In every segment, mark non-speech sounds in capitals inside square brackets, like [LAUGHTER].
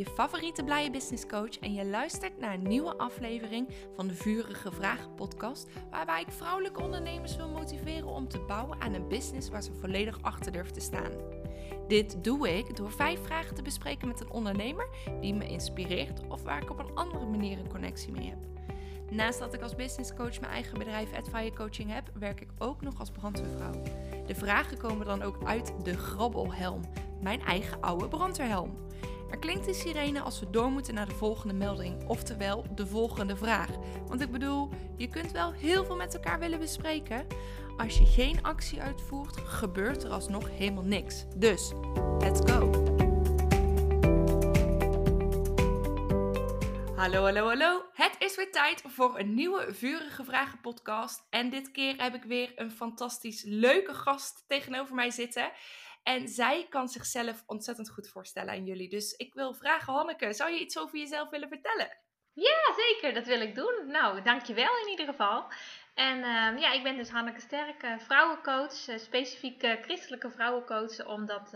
je favoriete blije business coach en je luistert naar een nieuwe aflevering van de Vurige Vragen podcast, waarbij ik vrouwelijke ondernemers wil motiveren om te bouwen aan een business waar ze volledig achter durven te staan. Dit doe ik door vijf vragen te bespreken met een ondernemer die me inspireert of waar ik op een andere manier een connectie mee heb. Naast dat ik als business coach mijn eigen bedrijf Adfire Coaching heb, werk ik ook nog als brandweervrouw. De vragen komen dan ook uit de grabbelhelm, mijn eigen oude brandweerhelm. Er klinkt de sirene als we door moeten naar de volgende melding, oftewel de volgende vraag. Want ik bedoel, je kunt wel heel veel met elkaar willen bespreken. Als je geen actie uitvoert, gebeurt er alsnog helemaal niks. Dus, let's go! Hallo, hallo, hallo. Het is weer tijd voor een nieuwe Vurige Vragen podcast. En dit keer heb ik weer een fantastisch leuke gast tegenover mij zitten. En zij kan zichzelf ontzettend goed voorstellen aan jullie. Dus ik wil vragen, Hanneke, zou je iets over jezelf willen vertellen? Ja, zeker. Dat wil ik doen. Nou, dankjewel in ieder geval. En uh, ja, ik ben dus Hanneke Sterk, uh, vrouwencoach, uh, specifiek eh, christelijke vrouwencoach, omdat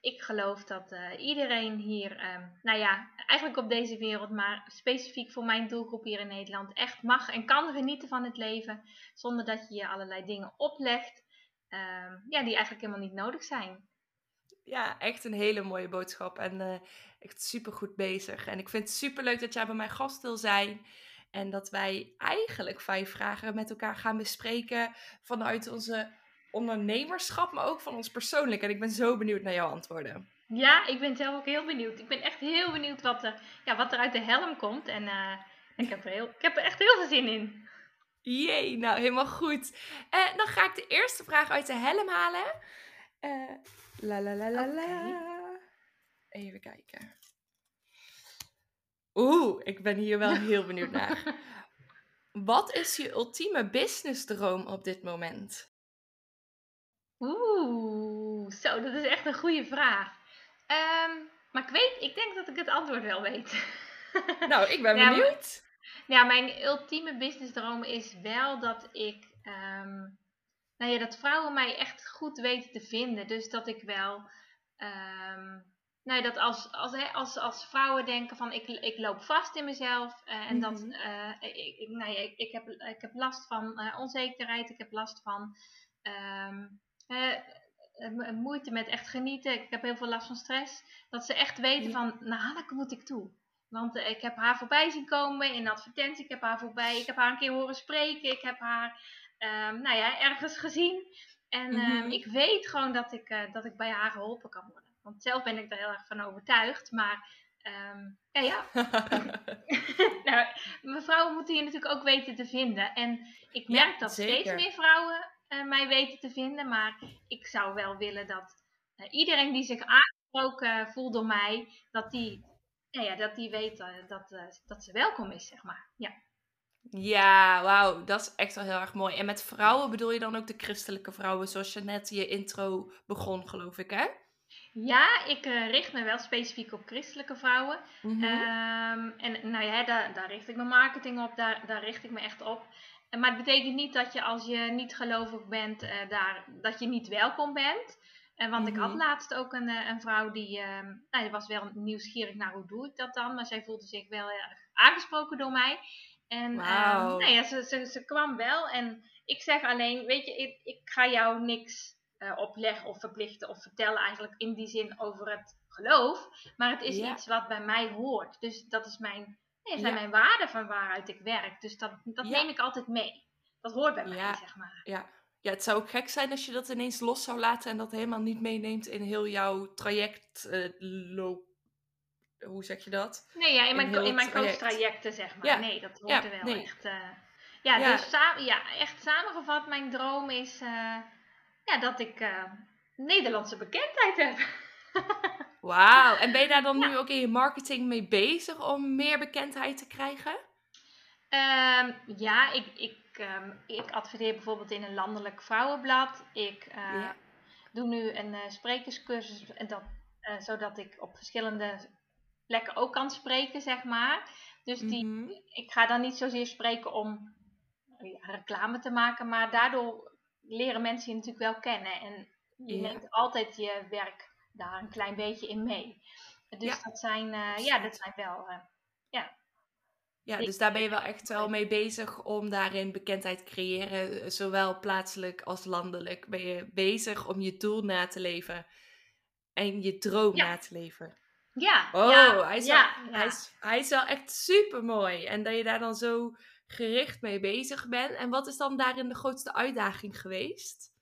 ik geloof dat iedereen hier, ehm, nou ja, eigenlijk op deze wereld, maar specifiek voor mijn doelgroep hier in Nederland, echt mag en kan genieten van het leven, zonder dat je je allerlei dingen oplegt Ehm, ja, die eigenlijk helemaal niet nodig zijn. Ja, echt een hele mooie boodschap en uh, echt super goed bezig. En ik vind het super leuk dat jij bij mijn gast wil zijn. En dat wij eigenlijk vijf vragen met elkaar gaan bespreken vanuit onze ondernemerschap, maar ook van ons persoonlijk. En ik ben zo benieuwd naar jouw antwoorden. Ja, ik ben zelf ook heel benieuwd. Ik ben echt heel benieuwd wat er, ja, wat er uit de helm komt. En uh, ik, heb er heel, ik heb er echt heel veel zin in. Jee, nou helemaal goed. Uh, dan ga ik de eerste vraag uit de helm halen. Uh, la la la la la. Even kijken. Oeh, ik ben hier wel heel benieuwd naar. [LAUGHS] Wat is je ultieme businessdroom op dit moment? Oeh, zo, dat is echt een goede vraag. Um, maar ik weet, ik denk dat ik het antwoord wel weet. Nou, ik ben [LAUGHS] benieuwd. Ja, mijn ultieme businessdroom is wel dat ik. Um, nou ja, dat vrouwen mij echt goed weten te vinden. Dus dat ik wel. Um, nou ja, dat als, als, als, als vrouwen denken van ik, ik loop vast in mezelf. Uh, en dat uh, ik, nou ja, ik, ik, heb, ik heb last van uh, onzekerheid. Ik heb last van um, moeite met echt genieten. Ik heb heel veel last van stress. Dat ze echt weten van, nou, daar moet ik toe. Want uh, ik heb haar voorbij zien komen in advertentie. Ik heb haar voorbij. Ik heb haar een keer horen spreken. Ik heb haar, um, nou ja, ergens gezien. En mm -hmm. um, ik weet gewoon dat ik, uh, dat ik bij haar geholpen kan worden. Want zelf ben ik er heel erg van overtuigd. Maar um, ja, ja. [LAUGHS] nou, vrouwen moeten je natuurlijk ook weten te vinden. En ik merk ja, dat zeker. steeds meer vrouwen uh, mij weten te vinden. Maar ik zou wel willen dat iedereen die zich aangesproken voelt door mij, dat die ja, ja, dat die weet uh, dat, uh, dat ze welkom is, zeg maar. Ja, ja wauw, dat is echt wel heel erg mooi. En met vrouwen bedoel je dan ook de christelijke vrouwen, zoals je net je intro begon, geloof ik, hè? Ja, ik uh, richt me wel specifiek op christelijke vrouwen. Mm -hmm. um, en nou ja, daar, daar richt ik mijn marketing op, daar, daar richt ik me echt op. Maar het betekent niet dat je als je niet gelovig bent, daar, dat je niet welkom bent. En want ik had Mhm. laatst ook een, eh, een vrouw die, ehm, nou, was wel nieuwsgierig naar hoe doe ik dat dan, maar zij voelde zich wel erg aangesproken door mij. En ehm, Wauw. nou ja, ze, ze, ze kwam wel en ik zeg alleen, weet je, ik, ik ga jou niks eh, opleggen of verplichten of vertellen eigenlijk in die zin over het geloof, maar het is Ja. iets wat bij mij hoort. Dus dat is mijn, nee, zijn Ja. mijn waarden van waaruit ik werk. Dus dat, dat Ja. neem ik altijd mee. Dat hoort bij mij, zeg maar. Ja. Ja, het zou ook gek zijn als je dat ineens los zou laten en dat helemaal niet meeneemt in heel jouw traject eh, loop. Hoe zeg je dat? Nee, ja, in mijn, in mijn traject. coachtrajecten, zeg maar. Ja, Nee, dat hoort ja, er wel nee. echt. eh, ja, Ja. dus ja, echt samengevat, mijn droom is eh, ja, dat ik Nederlandse bekendheid heb. [LAUGHS] Wauw. En ben je daar dan nu ook in je marketing mee bezig om meer bekendheid te krijgen? Ehm, ja, ik, ik, ehm, ik adverteer bijvoorbeeld in een landelijk vrouwenblad. Ik eh, Ja. doe nu een eh, sprekerscursus, en dat, eh, zodat ik op verschillende plekken ook kan spreken, zeg maar. Dus die, Mhm. ik ga dan niet zozeer spreken om ja, reclame te maken, maar daardoor leren mensen je natuurlijk wel kennen. En je Ja. neemt altijd je werk daar een klein beetje in mee. Dus dat zijn, ja, dat zijn wel, ja. Ja, dus daar ben je wel echt wel mee bezig om daarin bekendheid te creëren, zowel plaatselijk als landelijk. Ben je bezig om je doel na te leven en je droom na te leven. Ja. Oh, hij, is wel, Hij, is, hij is wel echt super mooi. En dat je daar dan zo gericht mee bezig bent. En wat is dan daarin de grootste uitdaging geweest?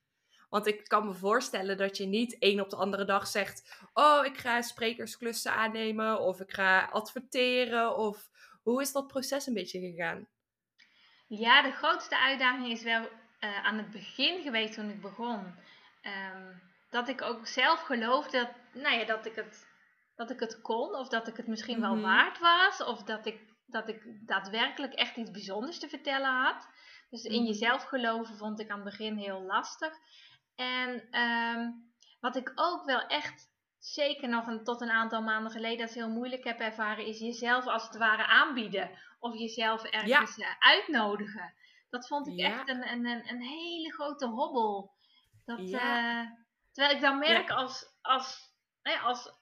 Want ik kan me voorstellen dat je niet één op de andere dag zegt: Oh, ik ga sprekersklussen aannemen. Of ik ga adverteren. Of hoe is dat proces een beetje gegaan? Ja, de grootste uitdaging is wel uh, aan het begin geweest toen ik begon. Um, dat ik ook zelf geloofde dat, nou ja, dat, ik het, dat ik het kon. Of dat ik het misschien wel mhm. waard was. Of dat ik, dat ik daadwerkelijk echt iets bijzonders te vertellen had. Dus in mhm. jezelf geloven vond ik aan het begin heel lastig. En um, wat ik ook wel echt zeker nog een, tot een aantal maanden geleden als heel moeilijk heb ervaren, is jezelf als het ware aanbieden. Of jezelf ergens eh, uitnodigen. Dat vond ik echt een, een, een, hele grote hobbel. Dat, uh, terwijl ik dan merk als, als, nou als,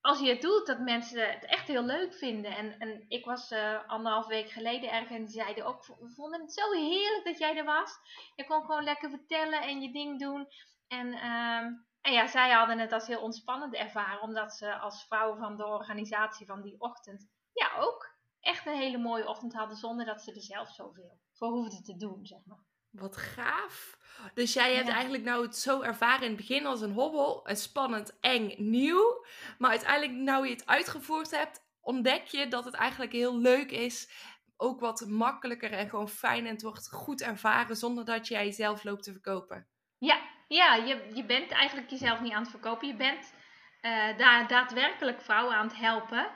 als je het doet, dat mensen het echt heel leuk vinden. En, en ik was uh, anderhalf week geleden ergens en die zeiden ook, we vonden het zo heerlijk dat jij er was. Je kon gewoon lekker vertellen en je ding doen. En uh, en ja, zij hadden het als heel ontspannend ervaren, omdat ze als vrouw van de organisatie van die ochtend, ja, ook echt een hele mooie ochtend hadden, zonder dat ze er zelf zoveel voor hoefden te doen, zeg maar. Wat gaaf. Dus jij hebt eigenlijk nou het zo ervaren in het begin als een hobbel, een spannend, eng, nieuw. Maar uiteindelijk, nou je het uitgevoerd hebt, ontdek je dat het eigenlijk heel leuk is. Ook wat makkelijker en gewoon fijn en het wordt goed ervaren zonder dat jij jezelf loopt te verkopen. Ja, ja, je, je bent eigenlijk jezelf niet aan het verkopen. Je bent uh, daar daadwerkelijk vrouwen aan het helpen.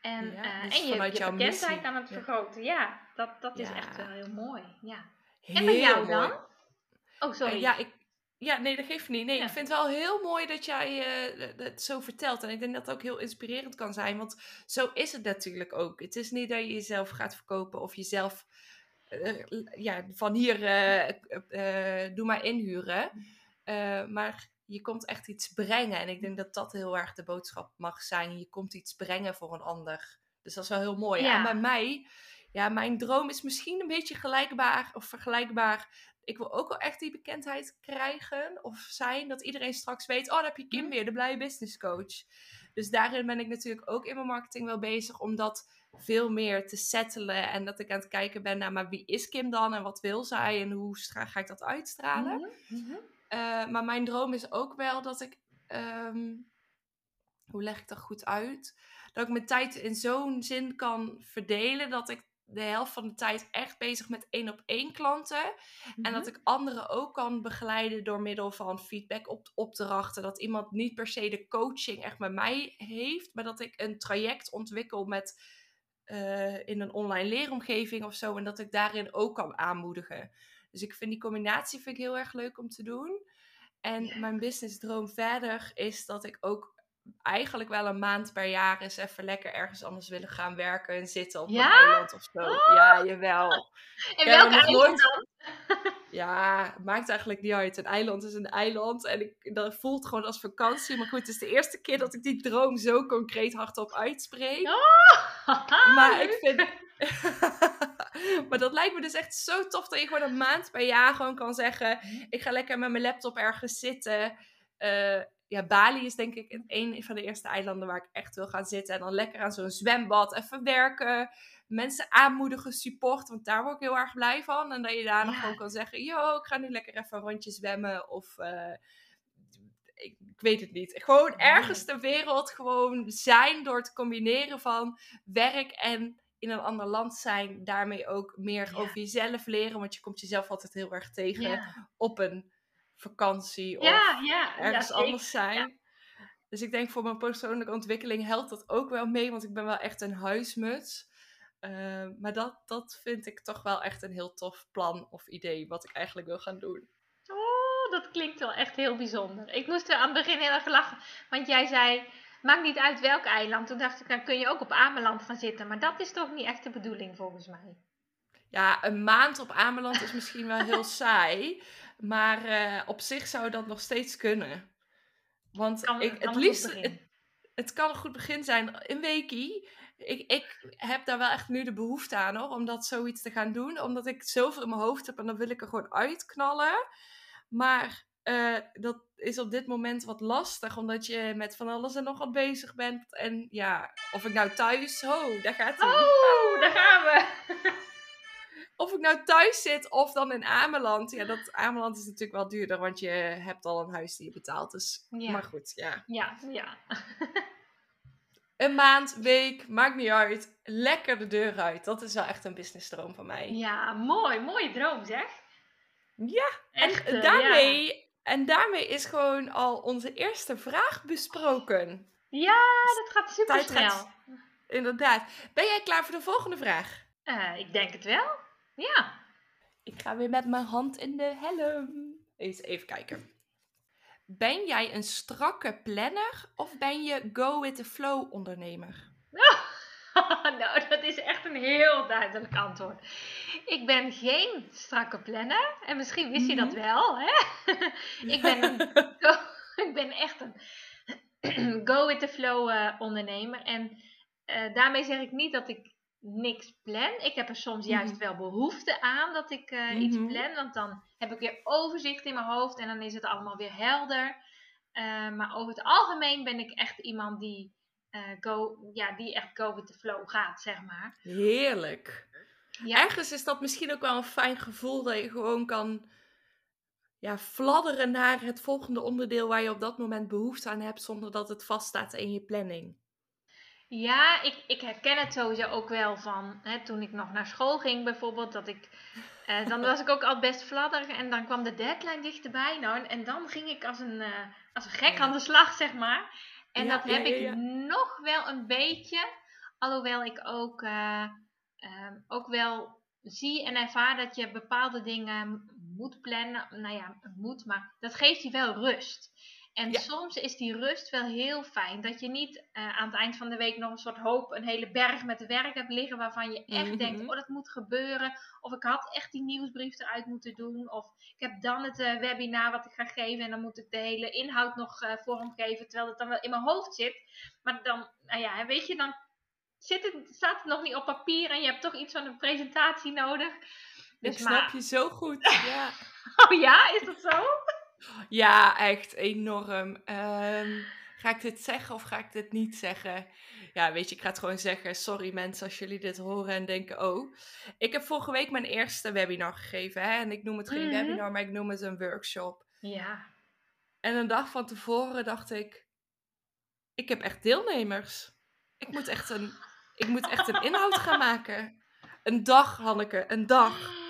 En, uh, en je, je bekendheid aan het vergroten. Ja, dat, dat is echt wel heel mooi. Ja. Heel en bij jou dan? Oh, sorry. ja, ik, ja, nee, dat geeft niet. Nee, ik vind het wel heel mooi dat jij het zo vertelt. En ik denk dat het ook heel inspirerend kan zijn. Want zo is het natuurlijk ook. Het is niet dat je jezelf gaat verkopen of jezelf ja, van hier doe maar inhuren. Uh, maar je komt echt iets brengen. En ik denk dat dat heel erg de boodschap mag zijn. Je komt iets brengen voor een ander. Dus dat is wel heel mooi. Ja. En bij mij, ja, mijn droom is misschien een beetje gelijkbaar of vergelijkbaar. Ik wil ook wel echt die bekendheid krijgen of zijn. Dat iedereen straks weet, oh, daar heb je Kim mhm. weer, de blije business coach. Dus daarin ben ik natuurlijk ook in mijn marketing wel bezig om dat veel meer te settelen. En dat ik aan het kijken ben naar, maar wie is Kim dan en wat wil zij en hoe ga ik dat uitstralen? Mm eh, maar mijn droom is ook wel dat ik, ehm, hoe leg ik dat goed uit? Dat ik mijn tijd in zo'n zin kan verdelen dat ik de helft van de tijd echt bezig met één op één klanten. En dat mhm. ik anderen ook kan begeleiden door middel van feedback op opdrachten. Dat iemand niet per se de coaching echt met mij heeft, maar dat ik een traject ontwikkel met uh, in een online leeromgeving of zo. En dat ik daarin ook kan aanmoedigen. Dus ik vind die combinatie vind ik heel erg leuk om te doen. En mijn businessdroom verder is dat ik ook eigenlijk wel een maand per jaar eens even lekker ergens anders willen gaan werken en zitten op ja? een eiland of zo. Oh! Ja, jawel. [LAUGHS] En welk eiland nooit... dan? [LAUGHS] Ja, maakt eigenlijk niet uit. Een eiland is een eiland en ik, dat voelt gewoon als vakantie. Maar goed, het is de eerste keer dat ik die droom zo concreet hardop uitspreek. Oh, [LAUGHS] maar ik vind... [LAUGHS] maar dat lijkt me dus echt zo tof dat je gewoon een maand per jaar gewoon kan zeggen: mhm. ik ga lekker met mijn laptop ergens zitten. Uh, ja, Bali is denk ik een van de eerste eilanden waar ik echt wil gaan zitten. En dan lekker aan zo'n zwembad even werken. Mensen aanmoedigen, support, want daar word ik heel erg blij van. En dat je daar nog gewoon kan zeggen: yo, ik ga nu lekker even een rondje zwemmen. Of. Uh, ik, ik, weet het niet. Gewoon ergens ter wereld gewoon zijn door te combineren van werk en in een ander land zijn, daarmee ook meer over jezelf leren. Want je komt jezelf altijd heel erg tegen op een vakantie of ja, ergens anders zijn. Dus ik denk voor mijn persoonlijke ontwikkeling helpt dat ook wel mee, want ik ben wel echt een huismuts. Uh, maar dat, dat vind ik toch wel echt een heel tof plan of idee wat ik eigenlijk wil gaan doen. Oh, dat klinkt wel echt heel bijzonder. Ik moest er aan het begin heel erg lachen, want jij zei Maakt niet uit welk eiland. Toen dacht ik, dan kun je ook op Ameland gaan zitten. Maar dat is toch niet echt de bedoeling volgens mij. Ja, een maand op Ameland is misschien wel heel [LAUGHS] saai. Maar uh, op zich zou dat nog steeds kunnen. Want ik, het liefst, het, het kan een goed begin zijn. Een weekie. Ik, ik heb daar wel echt nu de behoefte aan hoor, om dat zoiets te gaan doen. Omdat ik zoveel in mijn hoofd heb en dan wil ik er gewoon uitknallen. Maar uh, dat is op dit moment wat lastig, omdat je met van alles en nog wat bezig bent. En ja, of ik nou thuis, oh, daar gaat hij. Oh, daar gaan we. [LAUGHS] of ik nou thuis zit of dan in Ameland. Ja, dat Ameland is natuurlijk wel duurder, want je hebt al een huis die je betaalt. Dus, ja. maar goed, ja. Ja, ja. [LAUGHS] een maand, week, maakt niet uit. Lekker de deur uit. Dat is wel echt een businessdroom van mij. Ja, mooi. Mooie droom zeg. Ja, echt, en daarmee en daarmee is gewoon al onze eerste vraag besproken. Ja, dat gaat super snel. inderdaad. Ben jij klaar voor de volgende vraag? Uh, ik denk het wel. Ja. Ik ga weer met mijn hand in de helm. Eens even kijken. Ben jij een strakke planner of ben je go with the flow ondernemer? [LAUGHS] [LAUGHS] nou, dat is echt een heel duidelijk antwoord. Ik ben geen strakke planner. En misschien wist je dat mhm. wel, hè? [LAUGHS] ik, ben [LAUGHS] ik ben echt een [CLEARS THROAT] go with the flow uh, ondernemer. En uh, daarmee zeg ik niet dat ik niks plan. Ik heb er soms juist mhm. wel behoefte aan dat ik uh, iets mhm. plan. Want dan heb ik weer overzicht in mijn hoofd en dan is het allemaal weer helder. maar over het algemeen ben ik echt iemand die go, ja, die echt go with the flow gaat, zeg maar. Heerlijk. Ja. Ergens is dat misschien ook wel een fijn gevoel dat je gewoon kan ja, fladderen naar het volgende onderdeel waar je op dat moment behoefte aan hebt, zonder dat het vaststaat in je planning. Ja, ik, ik herken het sowieso ook wel van hè, toen ik nog naar school ging, bijvoorbeeld. Dat ik, eh, dan was ik ook al best fladderig en dan kwam de deadline dichterbij. Nou, en, dan ging ik als een, uh, als een gek aan de slag, zeg maar. En dat heb ik nog wel een beetje, alhoewel ik ook, uh, ook wel zie en ervaar dat je bepaalde dingen moet plannen. Nou ja, moet, maar dat geeft je wel rust. En soms is die rust wel heel fijn. Dat je niet uh, aan het eind van de week nog een soort hoop, een hele berg met werk hebt liggen. Waarvan je echt denkt: mhm. oh, dat moet gebeuren. Of ik had echt die nieuwsbrief eruit moeten doen. Of ik heb dan het uh, webinar wat ik ga geven. En dan moet ik de hele inhoud nog uh, vormgeven. Terwijl het dan wel in mijn hoofd zit. Maar dan, nou ja, weet je, dan zit het, staat het nog niet op papier. En je hebt toch iets van een presentatie nodig. Dus ik snap je zo goed. Ja. [LAUGHS] oh ja, is dat zo? Ja, echt enorm. Ehm, ga ik dit zeggen of ga ik dit niet zeggen? Ja, weet je, ik ga het gewoon zeggen. Sorry mensen als jullie dit horen en denken, oh. Ik heb vorige week mijn eerste webinar gegeven. Hè? En ik noem het geen mhm. webinar, maar ik noem het een workshop. Ja. En een dag van tevoren dacht ik, ik heb echt deelnemers. Ik moet echt een, ik moet echt een inhoud gaan maken. Een dag, Hanneke, een dag.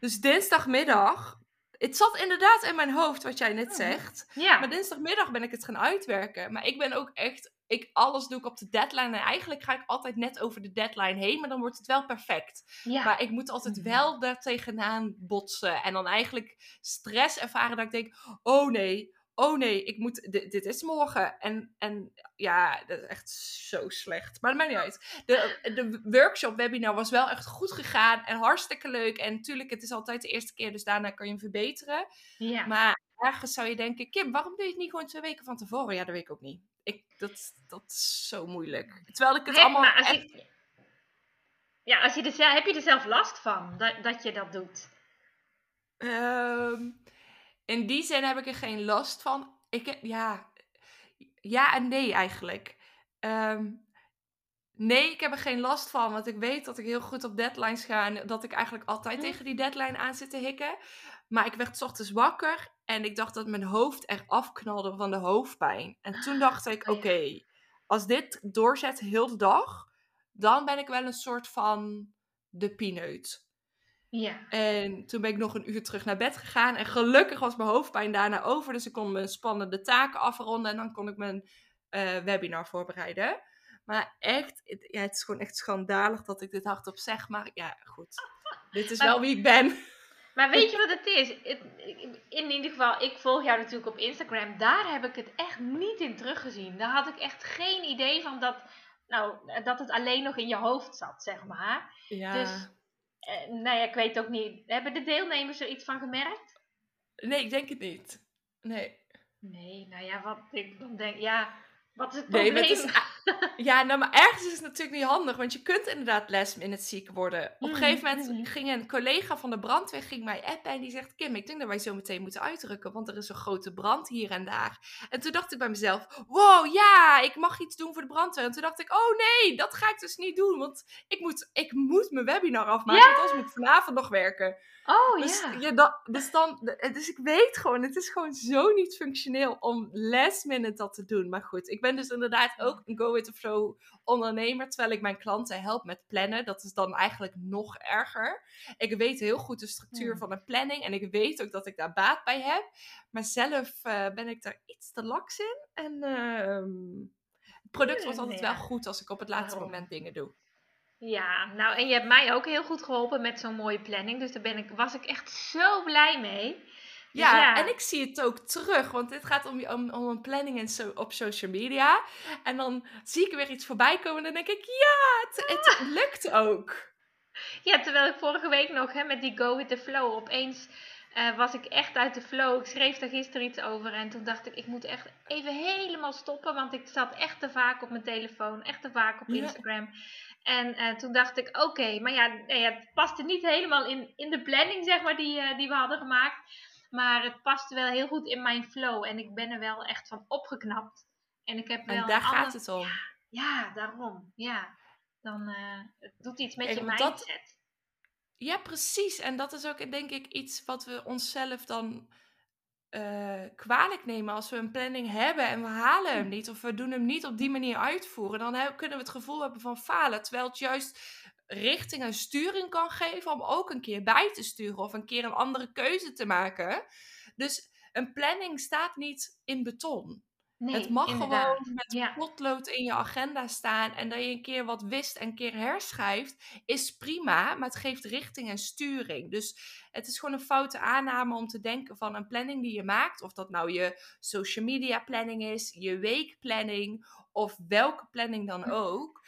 Dus dinsdagmiddag het zat inderdaad in mijn hoofd wat jij net zegt. Ja. Maar dinsdagmiddag ben ik het gaan uitwerken. Maar ik ben ook echt, ik, alles doe ik op de deadline. En eigenlijk ga ik altijd net over de deadline heen, maar dan wordt het wel perfect. Ja. Maar ik moet altijd mhm. wel daar tegenaan botsen. En dan eigenlijk stress ervaren dat ik denk, oh nee, oh nee, ik moet, dit, dit, is morgen. En, en ja, dat is echt zo slecht. Maar dat maakt niet uit. De, de workshop webinar was wel echt goed gegaan en hartstikke leuk. En natuurlijk, het is altijd de eerste keer, dus daarna kan je hem verbeteren. Ja. Maar ergens zou je denken, Kim, waarom doe je het niet gewoon twee weken van tevoren? Ja, dat weet ik ook niet. Ik, dat, dat is zo moeilijk. Terwijl ik het allemaal... Maar als je, ja, als je er, heb je er zelf last van, dat, dat je dat doet? Um, in die zin heb ik er geen last van. Ik, ja, ja en nee eigenlijk. Ehm, nee, ik heb er geen last van, want ik weet dat ik heel goed op deadlines ga en dat ik eigenlijk altijd tegen die deadline aan zit te hikken. Maar ik werd ochtends wakker en ik dacht dat mijn hoofd er afknalde van de hoofdpijn. En toen dacht ik, [GASPS] oh oké, als dit doorzet heel de dag, dan ben ik wel een soort van de pineut. Ja. En toen ben ik nog een uur terug naar bed gegaan. En gelukkig was mijn hoofdpijn daarna over. Dus ik kon mijn spannende taken afronden. En dan kon ik mijn uh, webinar voorbereiden. Maar echt, het, ja, het is gewoon echt schandalig dat ik dit hardop zeg. Maar ja, goed. Dit is wel wie ik ben. Maar weet [LAUGHS] je wat het is? In ieder geval, ik volg jou natuurlijk op Instagram. Daar heb ik het echt niet in teruggezien. Daar had ik echt geen idee van dat, nou, dat het alleen nog in je hoofd zat, zeg maar. Ja. Dus uh, nou ja, ik weet ook niet. Hebben de deelnemers er iets van gemerkt? Nee, ik denk het niet. Nee. Nee, nou ja, wat ik dan denk, ja. Wat is het probleem? Nee, het is, ja, nou, maar ergens is het natuurlijk niet handig, want je kunt inderdaad les in het ziek worden. Op een mm, gegeven moment mm. ging een collega van de brandweer ging mij appen en die zegt, Kim, ik denk dat wij zo meteen moeten uitrukken, want er is een grote brand hier en daar. En toen dacht ik bij mezelf, wow, ja, ik mag iets doen voor de brandweer. En toen dacht ik, oh nee, dat ga ik dus niet doen, want ik moet, ik moet mijn webinar afmaken, want anders moet ik vanavond nog werken. Oh dus, ja. ja dat, dus, dan, dus ik weet gewoon, het is gewoon zo niet functioneel om last minute dat te doen. Maar goed, ik ben dus inderdaad ook een go with the flow ondernemer, terwijl ik mijn klanten help met plannen. Dat is dan eigenlijk nog erger. Ik weet heel goed de structuur van een planning en ik weet ook dat ik daar baat bij heb. Maar zelf uh, ben ik daar iets te laks in. En uh, het product wordt altijd wel goed als ik op het laatste moment dingen doe. Ja, nou en je hebt mij ook heel goed geholpen met zo'n mooie planning. Dus daar ben ik, was ik echt zo blij mee. Ja, en ik zie het ook terug, want dit gaat om, om, om een planning en zo, op social media. En dan zie ik weer iets voorbij komen en dan denk ik, ja, het, het ah. lukt ook. Ja, terwijl ik vorige week nog hè, met die Go With The Flow opeens uh, was ik echt uit de flow. Ik schreef daar gisteren iets over en toen dacht ik, ik moet echt even helemaal stoppen, want ik zat echt te vaak op mijn telefoon, echt te vaak op Instagram. En uh, toen dacht ik, oké, maar ja, nee, het paste niet helemaal in, in de planning, zeg maar, die, uh, die we hadden gemaakt. Maar het paste wel heel goed in mijn flow. En ik ben er wel echt van opgeknapt. En ik heb wel. En daar gaat het om. Ja, daarom. Ja. Dan uh, het doet iets met je mindset. Dat... Ja, precies. En dat is ook denk ik iets wat we onszelf dan uh, kwalijk nemen als we een planning hebben en we halen hem hm. niet of we doen hem niet op die manier uitvoeren, dan kunnen we het gevoel hebben van falen. Terwijl het juist richting en sturing kan geven om ook een keer bij te sturen of een keer een andere keuze te maken. Dus een planning staat niet in beton. Nee, het mag gewoon met ja. potlood in je agenda staan en dat je een keer wat wist en een keer herschrijft, is prima, maar het geeft richting en sturing. Dus het is gewoon een foute aanname om te denken van een planning die je maakt, of dat nou je social media planning is, je weekplanning of welke planning dan hm. ook.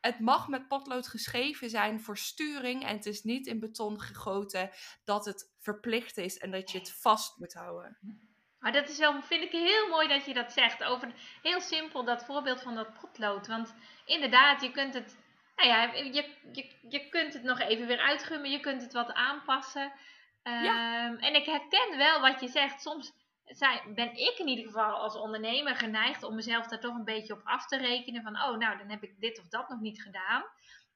Het mag met potlood geschreven zijn voor sturing en het is niet in beton gegoten dat het verplicht is en dat je het vast moet houden. Maar dat is wel, vind ik heel mooi dat je dat zegt. Over heel simpel dat voorbeeld van dat potlood. Want inderdaad, je kunt het, nou ja, je, je, je kunt het nog even weer uitgummen. Je kunt het wat aanpassen. ja. Ehm, en ik herken wel wat je zegt. Soms zijn, ben ik in ieder geval als ondernemer geneigd om mezelf daar toch een beetje op af te rekenen. Van, oh, nou, dan heb ik dit of dat nog niet gedaan.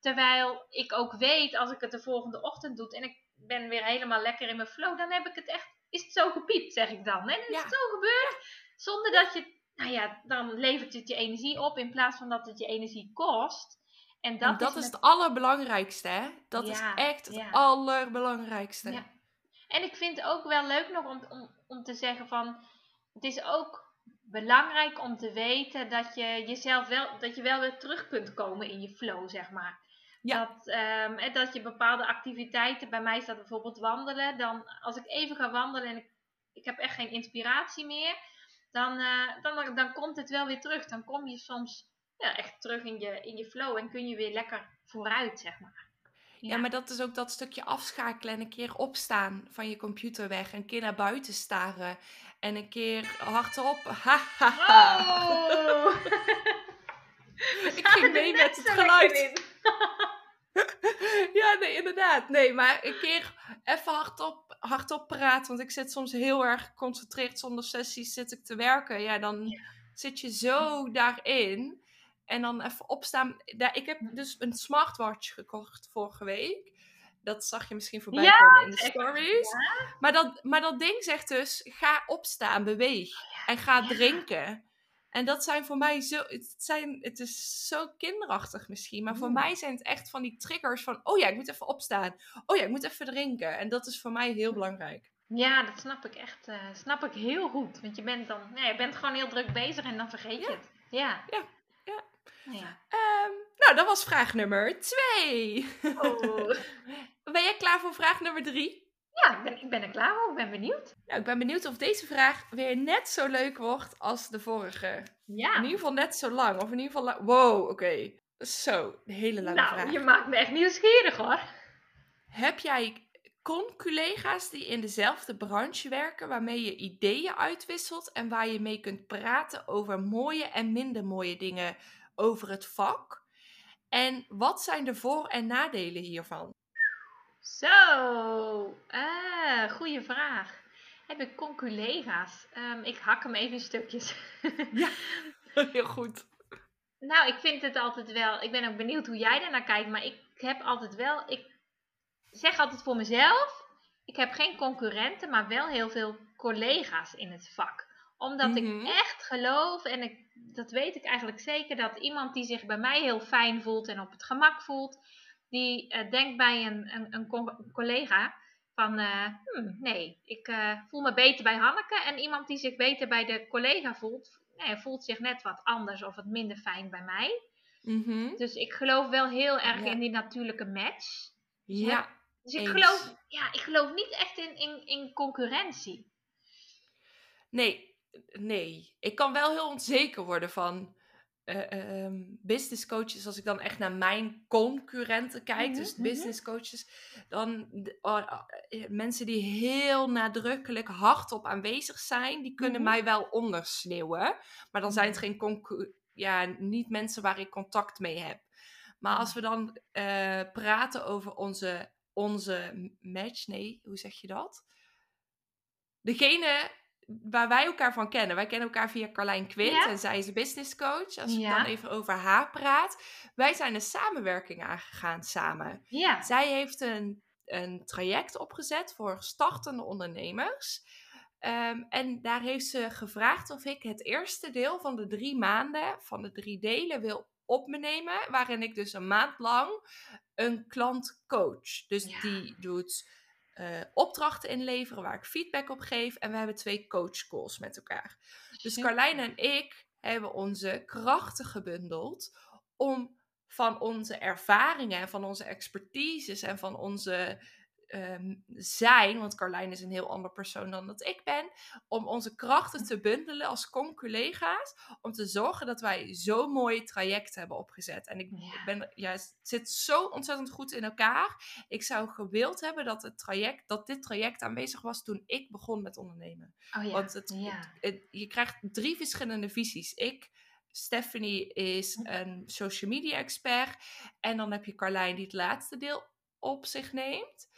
Terwijl ik ook weet, als ik het de volgende ochtend doe en ik ben weer helemaal lekker in mijn flow, dan heb ik het echt is het zo gepiept, zeg ik dan. En is het zo gebeurd, zonder dat je, nou ja, dan levert het je energie op in plaats van dat het je energie kost. En dat, dat is, het allerbelangrijkste, hè? Dat is echt het allerbelangrijkste. Ja. En ik vind het ook wel leuk nog om, om, om te zeggen van, het is ook belangrijk om te weten dat je jezelf wel, dat je wel weer terug kunt komen in je flow, zeg maar. Ja. Dat, um, dat je bepaalde activiteiten, bij mij is dat bijvoorbeeld wandelen. Dan als ik even ga wandelen en ik, ik heb echt geen inspiratie meer, dan, uh, dan, dan komt het wel weer terug. Dan kom je soms ja, echt terug in je, in je flow en kun je weer lekker vooruit, zeg maar. Ja. maar dat is ook dat stukje afschakelen en een keer opstaan van je computer weg. Een keer naar buiten staren en een keer hardop. [LAUGHS] Ha, ha, ha. Oh. ik ging [LAUGHS] mee met het geluid. [LAUGHS] ja, nee, inderdaad. Nee, maar een keer even hardop, hardop praten. Want ik zit soms heel erg geconcentreerd zonder sessies zit ik te werken. Ja, dan zit je zo daarin. En dan even opstaan. Ik heb dus een smartwatch gekocht vorige week. Dat zag je misschien voorbij komen in de stories. Maar, dat, maar dat ding zegt dus: ga opstaan, beweeg. Oh en ga drinken. En dat zijn voor mij zo, het, zijn, het is zo kinderachtig misschien, maar voor mm. mij zijn het echt van die triggers van, oh ja, ik moet even opstaan. Oh ja, ik moet even drinken. En dat is voor mij heel belangrijk. Ja, dat snap ik echt, uh, snap ik heel goed. Want je bent dan, ja, je bent gewoon heel druk bezig en dan vergeet je het. Ja. Ja, ja. Um, nou, dat was vraag nummer twee. Oh. [LAUGHS] ben jij klaar voor vraag nummer drie? Ja, ik ben, ik ben er klaar voor. Ik ben benieuwd. Nou, ik ben benieuwd of deze vraag weer net zo leuk wordt als de vorige. Ja. In ieder geval net zo lang. Of in ieder geval... Wow, oké. Zo, een hele lange nou, vraag. je maakt me echt nieuwsgierig hoor. Heb jij con-collega's die in dezelfde branche werken, waarmee je ideeën uitwisselt en waar je mee kunt praten over mooie en minder mooie dingen over het vak. En wat zijn de voor- en nadelen hiervan? Zo, uh, goede vraag. Heb ik con-collega's? Um, ik hak hem even in stukjes. [LAUGHS] ja, [LAUGHS] heel goed. Nou, ik vind het altijd wel. Ik ben ook benieuwd hoe jij er naar kijkt. Maar ik heb altijd wel. Ik zeg altijd voor mezelf. Ik heb geen concurrenten, maar wel heel veel collega's in het vak. Omdat ik Mhm. echt geloof, en ik, dat weet ik eigenlijk zeker, dat iemand die zich bij mij heel fijn voelt en op het gemak voelt, die eh, denkt bij een, een, een co- collega van, eh, "Hmm, nee, ik eh, voel me beter bij Hanneke. En iemand die zich beter bij de collega voelt, nee, voelt zich net wat anders of wat minder fijn bij mij. Mhm. Dus ik geloof wel heel erg Ja. in die natuurlijke match. Ja, Dus ik Eens. geloof, ja, ik geloof niet echt in, in, in concurrentie. nee, nee. Ik kan wel heel onzeker worden van eh, ehm, business coaches. Als ik dan echt naar mijn concurrenten kijk, Mhm, dus mhm. business coaches, dan d- oh, eh, mensen die heel nadrukkelijk hardop aanwezig zijn, die kunnen Mhm. mij wel ondersneeuwen. Maar dan zijn het geen concu- ja, niet mensen waar ik contact mee heb. Maar als we dan eh, praten over onze, onze match, nee, hoe zeg je dat? Degene waar wij elkaar van kennen. Wij kennen elkaar via Carlijn Quint Ja. en zij is business coach. Als ik dan even over haar praat. Wij zijn een samenwerking aangegaan samen. Ja, Zij heeft een, een traject opgezet voor startende ondernemers. Ehm, en daar heeft ze gevraagd of ik het eerste deel van de drie maanden, van de drie delen, wil op me nemen. Waarin ik dus een maand lang een klant coach. Dus die doet eh, opdrachten inleveren waar ik feedback op geef. En we hebben twee coach calls met elkaar. Dus. Carlijn en ik hebben onze krachten gebundeld om van onze ervaringen en van onze expertises en van onze ehm, zijn, want Carlijn is een heel ander persoon dan dat ik ben, om onze krachten te bundelen als con-collega's, om te zorgen dat wij zo'n mooi traject hebben opgezet. En ik Ja. ben, ja, het zit zo ontzettend goed in elkaar. Ik zou gewild hebben dat, het traject, dat dit traject aanwezig was toen ik begon met ondernemen. Oh ja. Want het, ja. het- het- je krijgt drie verschillende visies. Ik, Stephanie is een social media expert. En dan heb je Carlijn die het laatste deel op zich neemt.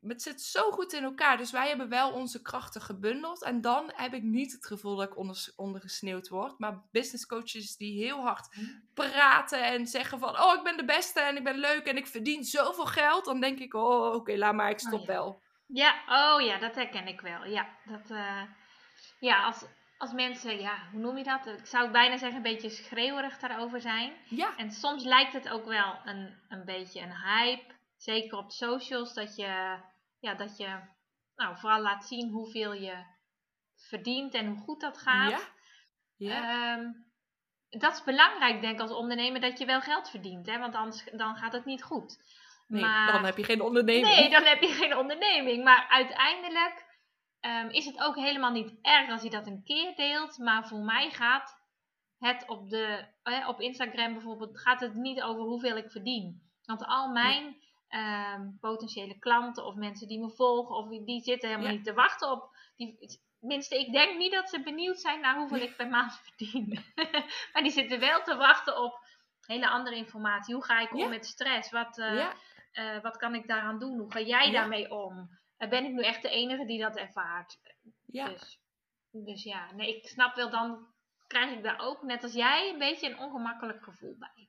Maar Het zit zo goed in elkaar. Dus wij hebben wel onze krachten gebundeld. En dan heb ik niet het gevoel dat ik onder, ondergesneeuwd word. Maar business coaches die heel hard praten en zeggen van... Oh, ik ben de beste en ik ben leuk en ik verdien zoveel geld. Dan denk ik, oh, oké, laat maar, ik stop ja. wel. Ja, oh ja, dat herken ik wel. Ja, dat, eh, ja als, als mensen, ja, hoe noem je dat? Ik zou bijna zeggen een beetje schreeuwerig daarover zijn. Ja, En soms lijkt het ook wel een, een beetje een hype, zeker op socials, dat je, ja, dat je nou, vooral laat zien hoeveel je verdient en hoe goed dat gaat. ja. ja. Ehm, dat is belangrijk, denk ik, als ondernemer, dat je wel geld verdient, hè? want anders dan gaat het niet goed. Nee, maar- dan heb je geen onderneming. Nee, dan heb je geen onderneming. Maar uiteindelijk ehm, is het ook helemaal niet erg als je dat een keer deelt. Maar voor mij gaat het op, de, eh, op Instagram bijvoorbeeld gaat het niet over hoeveel ik verdien. Want al mijn ehm, potentiële klanten of mensen die me volgen, of die, zitten helemaal Ja. niet te wachten op. Die, tenminste, ik denk niet dat ze benieuwd zijn naar hoeveel ik per [LAUGHS] maand verdien. [LAUGHS] maar die zitten wel te wachten op hele andere informatie. Hoe ga ik om Ja. met stress? Wat, eh, ja, eh, wat kan ik daaraan doen? Hoe ga jij daarmee om? Eh, ben ik nu echt de enige die dat ervaart? ja. Dus, dus ja, nee, ik snap wel, dan krijg ik daar ook, net als jij, een beetje een ongemakkelijk gevoel bij.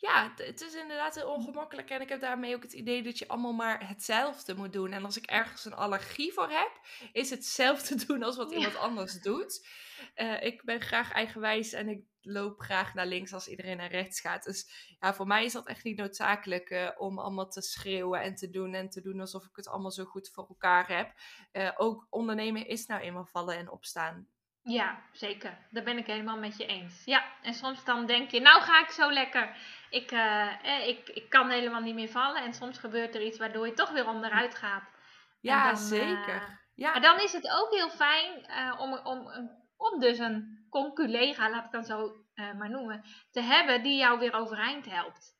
Ja, het, is inderdaad heel ongemakkelijk. En ik heb daarmee ook het idee dat je allemaal maar hetzelfde moet doen. En als ik ergens een allergie voor heb, is hetzelfde doen als wat Ja. iemand anders doet. Eh, ik ben graag eigenwijs en ik loop graag naar links als iedereen naar rechts gaat. Dus ja, voor mij is dat echt niet noodzakelijk eh, om allemaal te schreeuwen en te doen en te doen alsof ik het allemaal zo goed voor elkaar heb. Eh, ook ondernemen is nou eenmaal vallen en opstaan. Ja, zeker. Daar ben ik helemaal met je eens. Ja, en soms dan denk je, nou ga ik zo lekker. Ik, eh, eh, ik, ik kan helemaal niet meer vallen. En soms gebeurt er iets waardoor je toch weer onderuit gaat. Ja, dan, eh, zeker. Ja. Maar dan is het ook heel fijn om, om, om dus een conculega, laat ik dan zo maar noemen, te hebben die jou weer overeind helpt.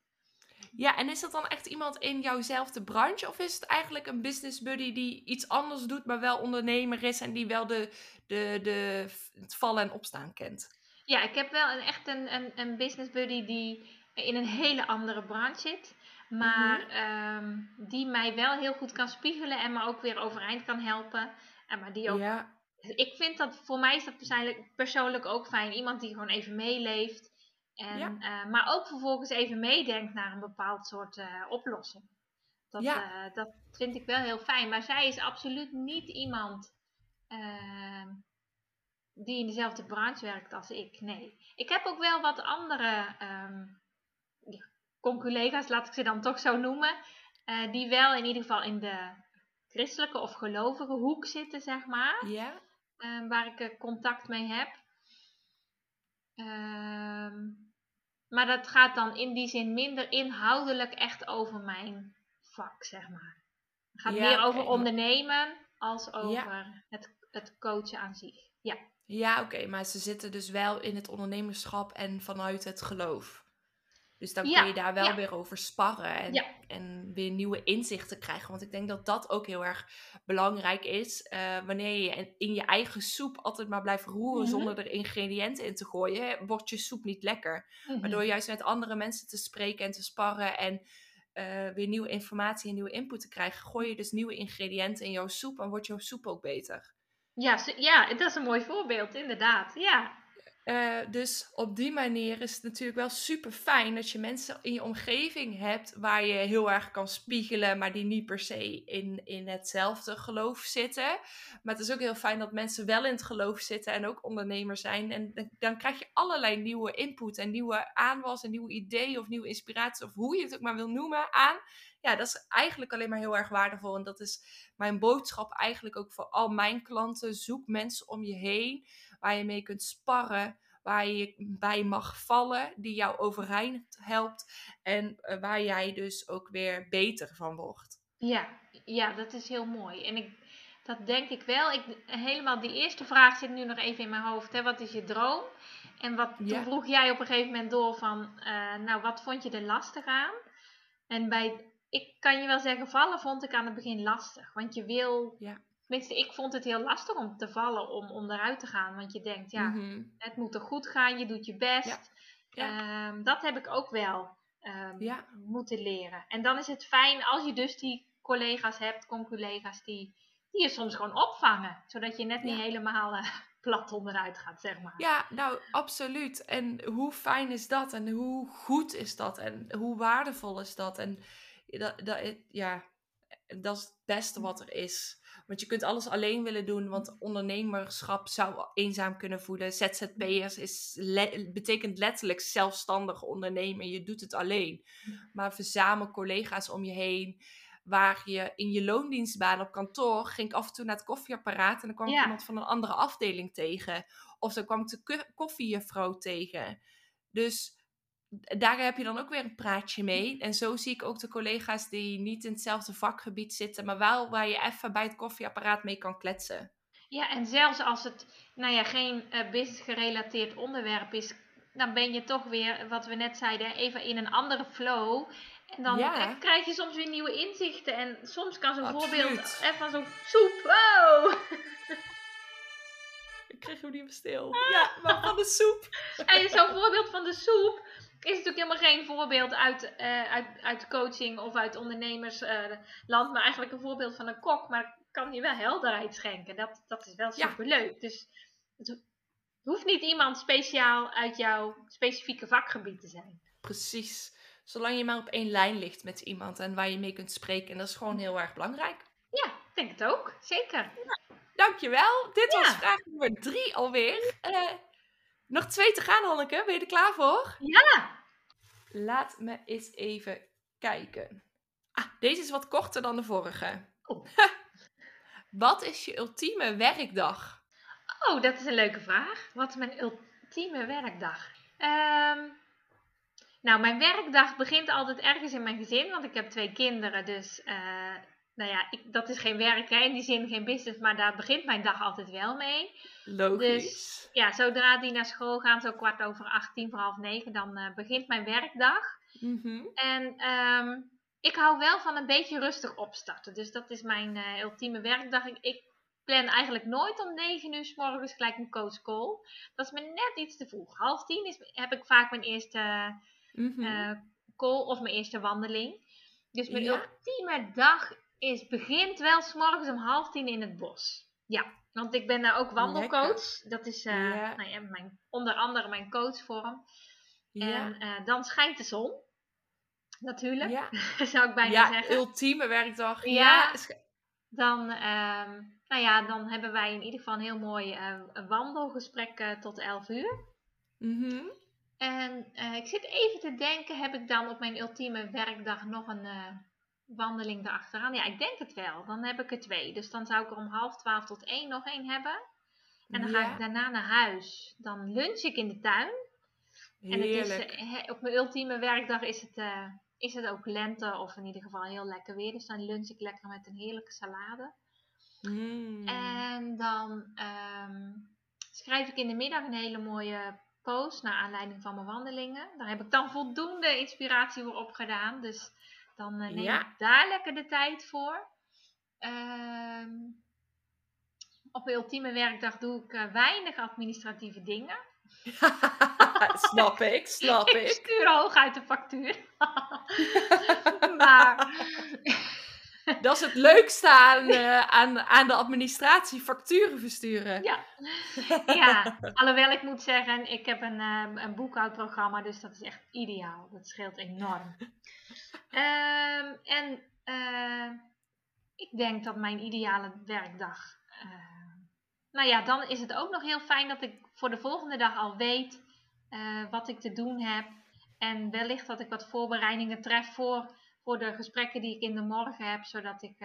Ja, en is dat dan echt iemand in jouwzelfde branche? Of is het eigenlijk een business buddy die iets anders doet, maar wel ondernemer is en die wel de, de, de, het vallen en opstaan kent? Ja, ik heb wel een, echt een, een, een business buddy die in een hele andere branche zit. Maar ehm, die mij wel heel goed kan spiegelen en me ook weer overeind kan helpen. En maar die ook. Ja, Ik vind dat voor mij is dat persoonlijk, persoonlijk ook fijn. Iemand die gewoon even meeleeft. En, Ja. eh, maar ook vervolgens even meedenkt naar een bepaald soort eh, oplossing. Dat, Ja. eh, dat vind ik wel heel fijn. Maar zij is absoluut niet iemand ehm, die in dezelfde branche werkt als ik. Nee. Ik heb ook wel wat andere ehm ja, conculega's, laat ik ze dan toch zo noemen. die wel in ieder geval in de christelijke of gelovige hoek zitten, zeg maar. ja, eh, waar ik contact mee heb. Ehm, maar dat gaat dan in die zin minder inhoudelijk echt over mijn vak, zeg maar. Het gaat Ja, meer over ondernemen als over het, het coachen aan zich. Ja. ja oké, maar ze zitten dus wel in het ondernemerschap en vanuit het geloof. Dus dan kun je daar wel weer over sparren en, en weer nieuwe inzichten krijgen. Want ik denk dat dat ook heel erg belangrijk is. Eh, wanneer je in- je eigen soep altijd maar blijft roeren Mhm. zonder er ingrediënten in te gooien, wordt je soep niet lekker. Mhm. Maar door juist met andere mensen te spreken en te sparren en eh, weer nieuwe informatie en nieuwe input te krijgen, gooi je dus nieuwe ingrediënten in jouw soep en wordt jouw soep ook beter. Ja, ja, dat is een mooi voorbeeld, inderdaad. Ja. Eh, dus op die manier is het natuurlijk wel super fijn dat je mensen in je omgeving hebt waar je heel erg kan spiegelen, maar die niet per se in, in hetzelfde geloof zitten. Maar het is ook heel fijn dat mensen wel in het geloof zitten en ook ondernemers zijn. En dan, dan krijg je allerlei nieuwe input en nieuwe aanwas en nieuwe ideeën of nieuwe inspiratie of hoe je het ook maar wil noemen aan. Ja, dat is eigenlijk alleen maar heel erg waardevol. En dat is mijn boodschap eigenlijk ook voor al mijn klanten. Zoek mensen om je heen waar je mee kunt sparren, waar je bij mag vallen, die jou overeind helpt en eh, waar jij dus ook weer beter van wordt. Ja, ja, dat is heel mooi. En ik, dat denk ik wel. Ik, helemaal die eerste vraag zit nu nog even in mijn hoofd. Hè? Wat is je droom? En wat, Ja. toen vroeg jij op een gegeven moment door van, eh, nou, wat vond je er lastig aan? En bij, ik kan je wel zeggen, vallen vond ik aan het begin lastig. Want je wil, Ja. Tenminste, ik vond het heel lastig om te vallen, om, om eruit te gaan. Want je denkt, ja, Mhm. het moet er goed gaan, je doet je best. Ja. Ehm, dat heb ik ook wel ehm, Ja. moeten leren. En dan is het fijn als je dus die collega's hebt, conculega's, die, die je soms gewoon opvangen. Zodat je net niet helemaal eh, [LAUGHS] plat onderuit gaat, zeg maar. Ja, nou, absoluut. En hoe fijn is dat? En hoe goed is dat? En hoe waardevol is dat? En dat, dat, ja, dat is het beste wat er is. Want je kunt alles alleen willen doen, want ondernemerschap zou eenzaam kunnen voelen. ZZP'ers is le- betekent letterlijk zelfstandig ondernemen. Je doet het alleen. Maar verzamel collega's om je heen. Waar je in je loondienstbaan op kantoor ging ik af en toe naar het koffieapparaat en dan kwam ik Ja. iemand van een andere afdeling tegen. Of dan kwam ik de ko- koffiejuffrouw tegen. Dus daar heb je dan ook weer een praatje mee. En zo zie ik ook de collega's die niet in hetzelfde vakgebied zitten, maar wel waar je even bij het koffieapparaat mee kan kletsen. Ja, en zelfs als het nou ja, geen eh, business gerelateerd onderwerp is, dan ben je toch weer, wat we net zeiden, even in een andere flow. En dan Ja. eh, krijg je soms weer nieuwe inzichten. En soms kan zo'n voorbeeld eh, van zo'n soep. Wow! [LAUGHS] Ik kreeg hem niet meer stil. Ja, maar van de soep. [LAUGHS] En zo'n voorbeeld van de soep is natuurlijk helemaal geen voorbeeld uit, eh, uit, uit coaching of uit ondernemersland, maar eigenlijk een voorbeeld van een kok. Maar kan je wel helderheid schenken. Dat, dat is wel Ja. superleuk. Dus het hoeft niet iemand speciaal uit jouw specifieke vakgebied te zijn. Precies. Zolang je maar op één lijn ligt met iemand en waar je mee kunt spreken. En dat is gewoon heel erg belangrijk. Ja, ik denk het ook. Zeker. Dankjewel. Dit was Ja. vraag nummer drie alweer. Eh, nog twee te gaan, Hanneke. Ben je er klaar voor? Ja. Laat me eens even kijken. Ah, deze is wat korter dan de vorige. Oh. [LAUGHS] wat is je ultieme werkdag? Oh, dat is een leuke vraag. Wat is mijn ultieme werkdag? Ehm, nou, mijn werkdag begint altijd ergens in mijn gezin, want ik heb twee kinderen. Dus, eh, nou ja, ik, dat is geen werk, hè, in die zin geen business, maar daar begint mijn dag altijd wel mee. Logisch. Ja, zodra die naar school gaan, zo kwart over acht, tien voor half negen, dan eh, begint mijn werkdag. Mhm. En ehm, ik hou wel van een beetje rustig opstarten. Dus dat is mijn uh, ultieme werkdag. Ik, ik, plan eigenlijk nooit om 9 uur s morgens gelijk een coach call. Dat is me net iets te vroeg. Half tien is, heb ik vaak mijn eerste mm call of mijn eerste wandeling. Dus mijn ultieme dag is, begint wel s morgens om half tien in het bos. Ja, want ik ben daar ook wandelcoach. Dat is uh, Nou ja, mijn, onder andere mijn coachvorm. En uh, dan schijnt de zon. Natuurlijk, ja. [LAUGHS] zou ik bijna ja, zeggen. ultieme werkdag. Ja, dan, uh, nou ja, dan hebben wij in ieder geval een heel mooi uh, wandelgesprek tot 11 uur. Mm En ik zit even te denken, heb ik dan op mijn ultieme werkdag nog een wandeling erachteraan? Ja, ik denk het wel. Dan heb ik er twee. Dus dan zou ik er om half twaalf tot één nog één hebben. En dan ga ik daarna naar huis. Dan lunch ik in de tuin. En het is, eh, op mijn ultieme werkdag is het, uh, is het ook lente of in ieder geval heel lekker weer. Dus dan lunch ik lekker met een heerlijke salade. Mm. En dan ehm, schrijf ik in de middag een hele mooie post naar aanleiding van mijn wandelingen. Daar heb ik dan voldoende inspiratie voor opgedaan. Dus dan uh, neem ik daar lekker de tijd voor. Ehm, op mijn ultieme werkdag doe ik uh, weinig administratieve dingen. [LAUGHS] snap ik, snap [LAUGHS] ik. Ik stuur hoog uit de factuur. [LAUGHS] maar... Dat is het leukste aan, uh, aan, aan de administratie, facturen versturen. Ja. ja, alhoewel ik moet zeggen, ik heb een, een boekhoudprogramma, dus dat is echt ideaal. Dat scheelt enorm. Um, en uh, ik denk dat mijn ideale werkdag. Nou ja, dan is het ook nog heel fijn dat ik voor de volgende dag al weet wat ik te doen heb. En wellicht dat ik wat voorbereidingen tref voor, voor de gesprekken die ik in de morgen heb. Zodat ik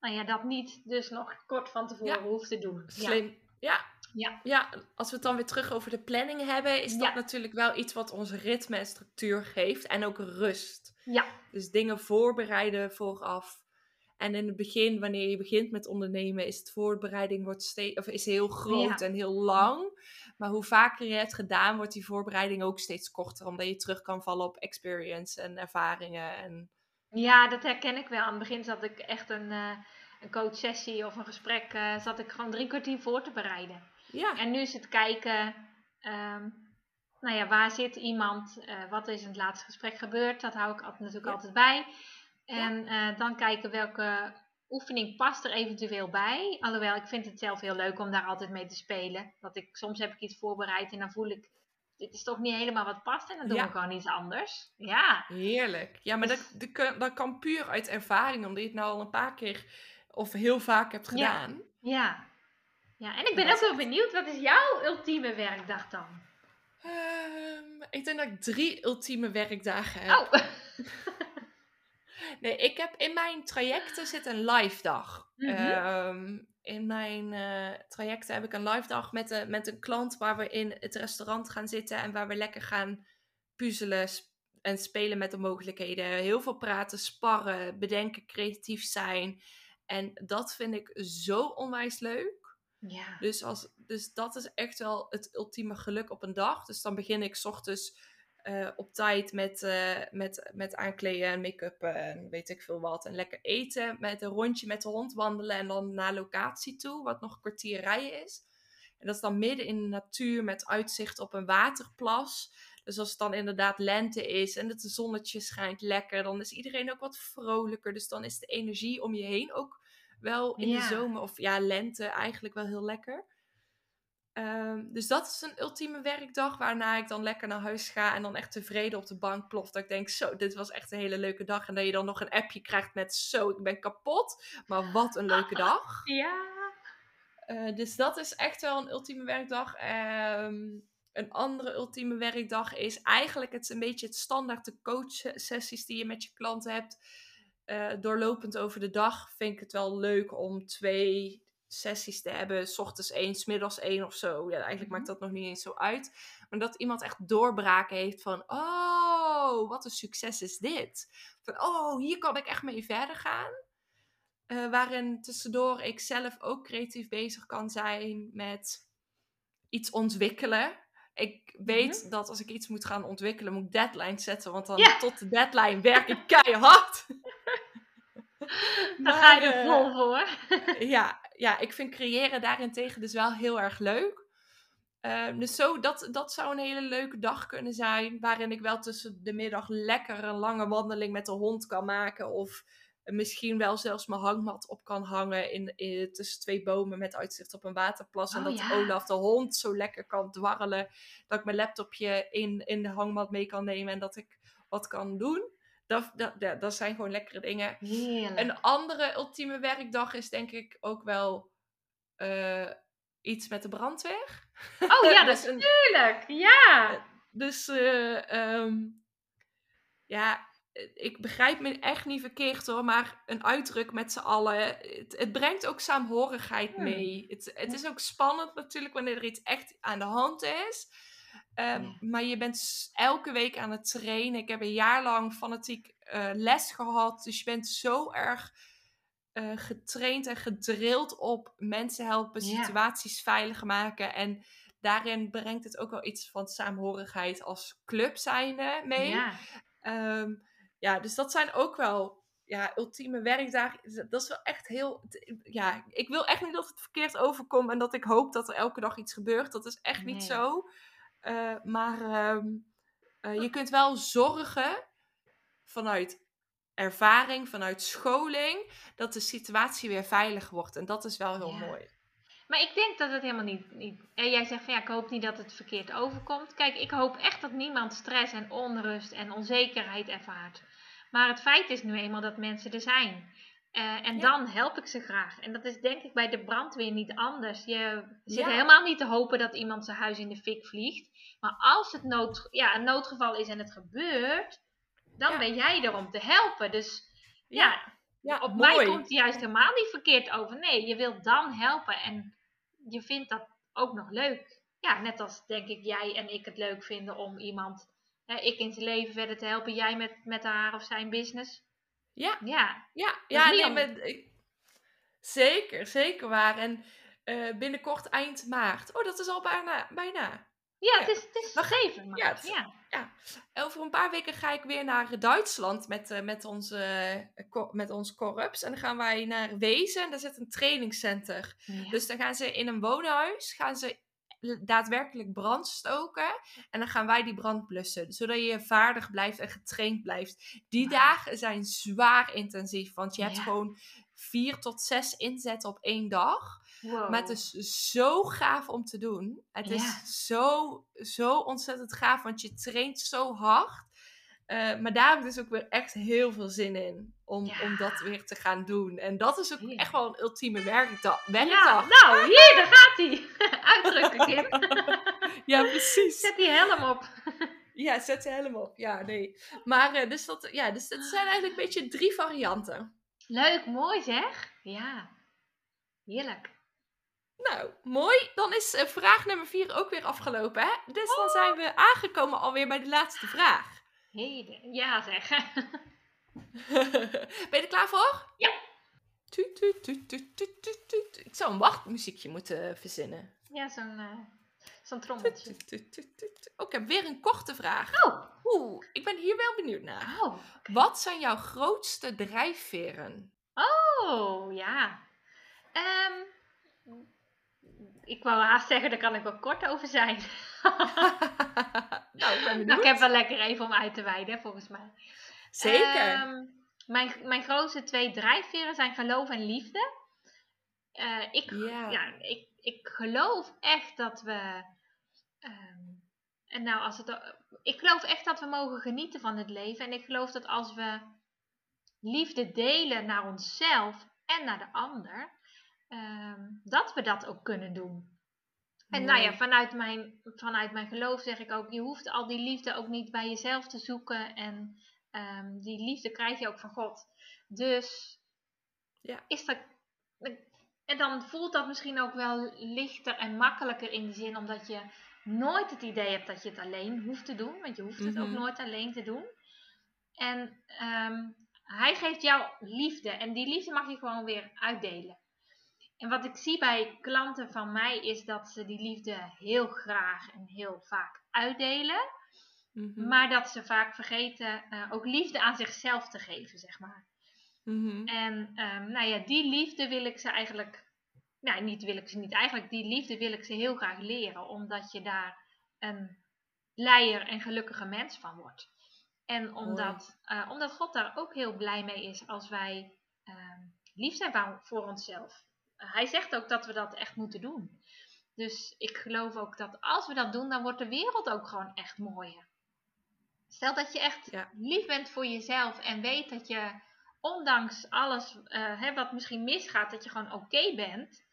nou ja, dat niet dus nog kort van tevoren hoef te doen. Slim. Ja. Ja. ja, als we het dan weer terug over de planning hebben, is dat natuurlijk wel iets wat ons ritme en structuur geeft en ook rust. Ja. Dus dingen voorbereiden vooraf. En in het begin, wanneer je begint met ondernemen, is het voorbereiding wordt steeds, of is heel groot en heel lang. Maar hoe vaker je het gedaan, wordt die voorbereiding ook steeds korter. Omdat je terug kan vallen op experience en ervaringen. En... Ja, dat herken ik wel. Aan het begin zat ik echt een, uh, een coachsessie of een gesprek, uh, zat ik gewoon drie kwartier voor te bereiden. Ja. En nu is het kijken, ehm, nou ja, waar zit iemand? Uh, wat is in het laatste gesprek gebeurd? Dat hou ik altijd, natuurlijk altijd bij. En dan kijken welke oefening past er eventueel bij. Alhoewel, ik vind het zelf heel leuk om daar altijd mee te spelen. Dat ik, soms heb ik iets voorbereid en dan voel ik, dit is toch niet helemaal wat past. En dan doen we gewoon iets anders. Ja. Heerlijk. Ja, maar dus dat, dat, kan puur uit ervaring, omdat je het nou al een paar keer of heel vaak hebt gedaan. Ja, ja. ja. en ik ben ook wel benieuwd, wat is jouw ultieme werkdag dan? Um, ik denk dat ik drie ultieme werkdagen heb. Oh. [LAUGHS] nee, ik heb in mijn trajecten zit een live dag. Mm -hmm. In mijn uh, trajecten heb ik een live dag met, een, met een klant waar we in het restaurant gaan zitten en waar we lekker gaan puzzelen en spelen met de mogelijkheden. Heel veel praten, sparren, bedenken, creatief zijn. En dat vind ik zo onwijs leuk. Ja. Dus, als, dus dat is echt wel het ultieme geluk op een dag. Dus dan begin ik s ochtends uh, op tijd met, uh, met, met aankleden en make-up en weet ik veel wat. En lekker eten, met een rondje met de hond wandelen en dan naar locatie toe, wat nog een kwartier rijden is. En dat is dan midden in de natuur met uitzicht op een waterplas. Dus als het dan inderdaad lente is en het zonnetje schijnt lekker, dan is iedereen ook wat vrolijker. Dus dan is de energie om je heen ook wel in de zomer of ja, lente eigenlijk wel heel lekker. Ehm, dus dat is een ultieme werkdag waarna ik dan lekker naar huis ga en dan echt tevreden op de bank plof. Dat ik denk, zo, dit was echt een hele leuke dag. En dat je dan nog een appje krijgt met, zo, ik ben kapot. Maar wat een leuke [LAUGHS] dag. Ja. Uh, dus dat is echt wel een ultieme werkdag. Um, een andere ultieme werkdag is eigenlijk het een beetje het standaard de coach sessies die je met je klanten hebt uh, doorlopend over de dag vind ik het wel leuk om twee sessies te hebben. S ochtends één, s middags één of zo. Ja, eigenlijk maakt mhm. dat nog niet eens zo uit. Maar dat iemand echt doorbraken heeft van... Oh, wat een succes is dit. Van, oh, hier kan ik echt mee verder gaan. Uh, waarin tussendoor ik zelf ook creatief bezig kan zijn met iets ontwikkelen ik weet Mhm. dat als ik iets moet gaan ontwikkelen, moet ik deadlines zetten. Want dan tot de deadline werk ik keihard. [LAUGHS] Daar ga je er eh, vol voor. ja, ja, ik vind creëren daarentegen dus wel heel erg leuk. Ehm, dus zo, dat, dat zou een hele leuke dag kunnen zijn. Waarin ik wel tussen de middag lekker een lange wandeling met de hond kan maken. Of misschien wel zelfs mijn hangmat op kan hangen in, in- tussen twee bomen met uitzicht op een waterplas. en Oh, dat ja. Olaf de hond zo lekker kan dwarrelen. Dat ik mijn laptopje in, in de hangmat mee kan nemen en dat ik wat kan doen. Dat, dat, dat, zijn gewoon lekkere dingen. Heerlijk. Een andere ultieme werkdag is denk ik ook wel eh, iets met de brandweer. Oh ja, [LAUGHS] Dus een- natuurlijk. Ja. Dus eh, ehm, ja, ik begrijp me echt niet verkeerd hoor, maar een uitdruk met z'n allen, het, het brengt ook saamhorigheid Hmm. mee. Het, het is ook spannend natuurlijk wanneer er iets echt aan de hand is. Ehm, Ja. Maar je bent elke week aan het trainen. Ik heb een jaar lang fanatiek eh, les gehad. Dus je bent zo erg eh, getraind en gedrild op mensen helpen, Ja. situaties veilig maken. En daarin brengt het ook wel iets van saamhorigheid als club zijnde mee. Ja. Ehm, ja, dus dat zijn ook wel ja, ultieme werkdagen. Dat is wel echt heel. Ja, ik wil echt niet dat het verkeerd overkomt en dat ik hoop dat er elke dag iets gebeurt. Dat is echt niet zo. Eh, maar ehm, eh, je kunt wel zorgen vanuit ervaring, vanuit scholing, dat de situatie weer veilig wordt. En dat is wel heel Ja. mooi. Maar ik denk dat het helemaal niet, niet... En jij zegt van ja, ik hoop niet dat het verkeerd overkomt. Kijk, ik hoop echt dat niemand stress en onrust en onzekerheid ervaart. Maar het feit is nu eenmaal dat mensen er zijn. Eh, en Ja. dan help ik ze graag. En dat is denk ik bij de brandweer niet anders. Je zit Ja. helemaal niet te hopen dat iemand zijn huis in de fik vliegt. Maar als het nood, ja, een noodgeval is en het gebeurt, dan Ja. ben jij er om te helpen. Dus ja, Ja, op mooi. mij komt het juist helemaal niet verkeerd over. Nee, je wilt dan helpen en je vindt dat ook nog leuk. Ja, net als denk ik jij en ik het leuk vinden om iemand, hè, ik in zijn leven verder te helpen, jij met, met haar of zijn business. Ja, Ja, Ja, ja nee, maar, zeker, zeker waar. En eh, binnenkort eind maart. Oh, dat is al bijna. bijna. ja, Ja. het is, het is maart. ja, het- ja. Over een paar weken ga ik weer naar Duitsland met, eh, met, onze, eh, met ons corrups. En dan gaan wij naar Wezen. En daar zit een trainingscenter. Dus dan gaan ze in een woonhuis gaan ze daadwerkelijk brand stoken. En dan gaan wij die brand blussen. Zodat je vaardig blijft en getraind blijft. Die dagen zijn zwaar intensief. Want je hebt Ja. gewoon vier tot zes inzetten op één dag. Wow. Maar het is zo gaaf om te doen. Het Ja. is zo, zo ontzettend gaaf. Want je traint zo hard. Eh, maar daar heb ik dus ook weer echt heel veel zin in. Om, Ja. om dat weer te gaan doen. En dat is ook echt wel een ultieme werkdag. ja, werkdag. nou, hier, daar gaat hij. [LAUGHS] Uitdrukken, Kim. [LAUGHS] Ja, precies. Zet die helm op. [LAUGHS] Ja, zet ze helemaal op. Ja, nee. Maar eh, dus, dat, ja, dus dat zijn eigenlijk een beetje drie varianten. Leuk, mooi zeg. Ja, heerlijk. Nou, mooi. Dan is eh, vraag nummer vier ook weer afgelopen, hè? Dus dan zijn we aangekomen alweer bij de laatste vraag. Heden. Ja zeg. [LAUGHS] ben je er klaar voor? Ja. Tuut, tuut, tuut, tuut, tuut, tuut, tuut. Ik zou een wachtmuziekje moeten verzinnen. Ja, zo'n eh, zo'n trommeltje. tuut. Oh, weer een korte vraag. Oh, Oeh, ik ben hier wel benieuwd naar. oh. Wat zijn jouw grootste drijfveren? Oh, ja. Ehm, ik wou haast zeggen, daar kan ik wel kort over zijn. [LAUGHS] nou, ben nou, ik heb wel lekker even om uit te wijden, volgens mij. Zeker. Ehm, mijn, mijn grootste twee drijfveren zijn geloof en liefde. Eh, ik, ja, ik, ik geloof echt dat we. ehm, en nou, als het, ik geloof echt dat we mogen genieten van het leven. En ik geloof dat als we liefde delen naar onszelf en naar de ander, ehm, dat we dat ook kunnen doen. En nou ja, vanuit mijn, vanuit mijn geloof zeg ik ook, je hoeft al die liefde ook niet bij jezelf te zoeken. En ehm, die liefde krijg je ook van God. Dus Ja. is dat. En dan voelt dat misschien ook wel lichter en makkelijker in de zin, omdat je nooit het idee hebt dat je het alleen hoeft te doen. Want je hoeft het ook Mhm. nooit alleen te doen. En ehm, hij geeft jou liefde. En die liefde mag je gewoon weer uitdelen. En wat ik zie bij klanten van mij is dat ze die liefde heel graag en heel vaak uitdelen. Mhm. Maar dat ze vaak vergeten eh, ook liefde aan zichzelf te geven, zeg maar. Mhm. En ehm, nou ja, die liefde wil ik ze eigenlijk, nou niet wil ik ze niet, eigenlijk die liefde wil ik ze heel graag leren, omdat je daar een blijer en gelukkige mens van wordt. En omdat, eh, omdat God daar ook heel blij mee is als wij ehm, lief zijn voor onszelf. Hij zegt ook dat we dat echt moeten doen. Dus ik geloof ook dat als we dat doen, dan wordt de wereld ook gewoon echt mooier. Stel dat je echt Ja. lief bent voor jezelf en weet dat je, ondanks alles eh, hè, wat misschien misgaat, dat je gewoon oké bent.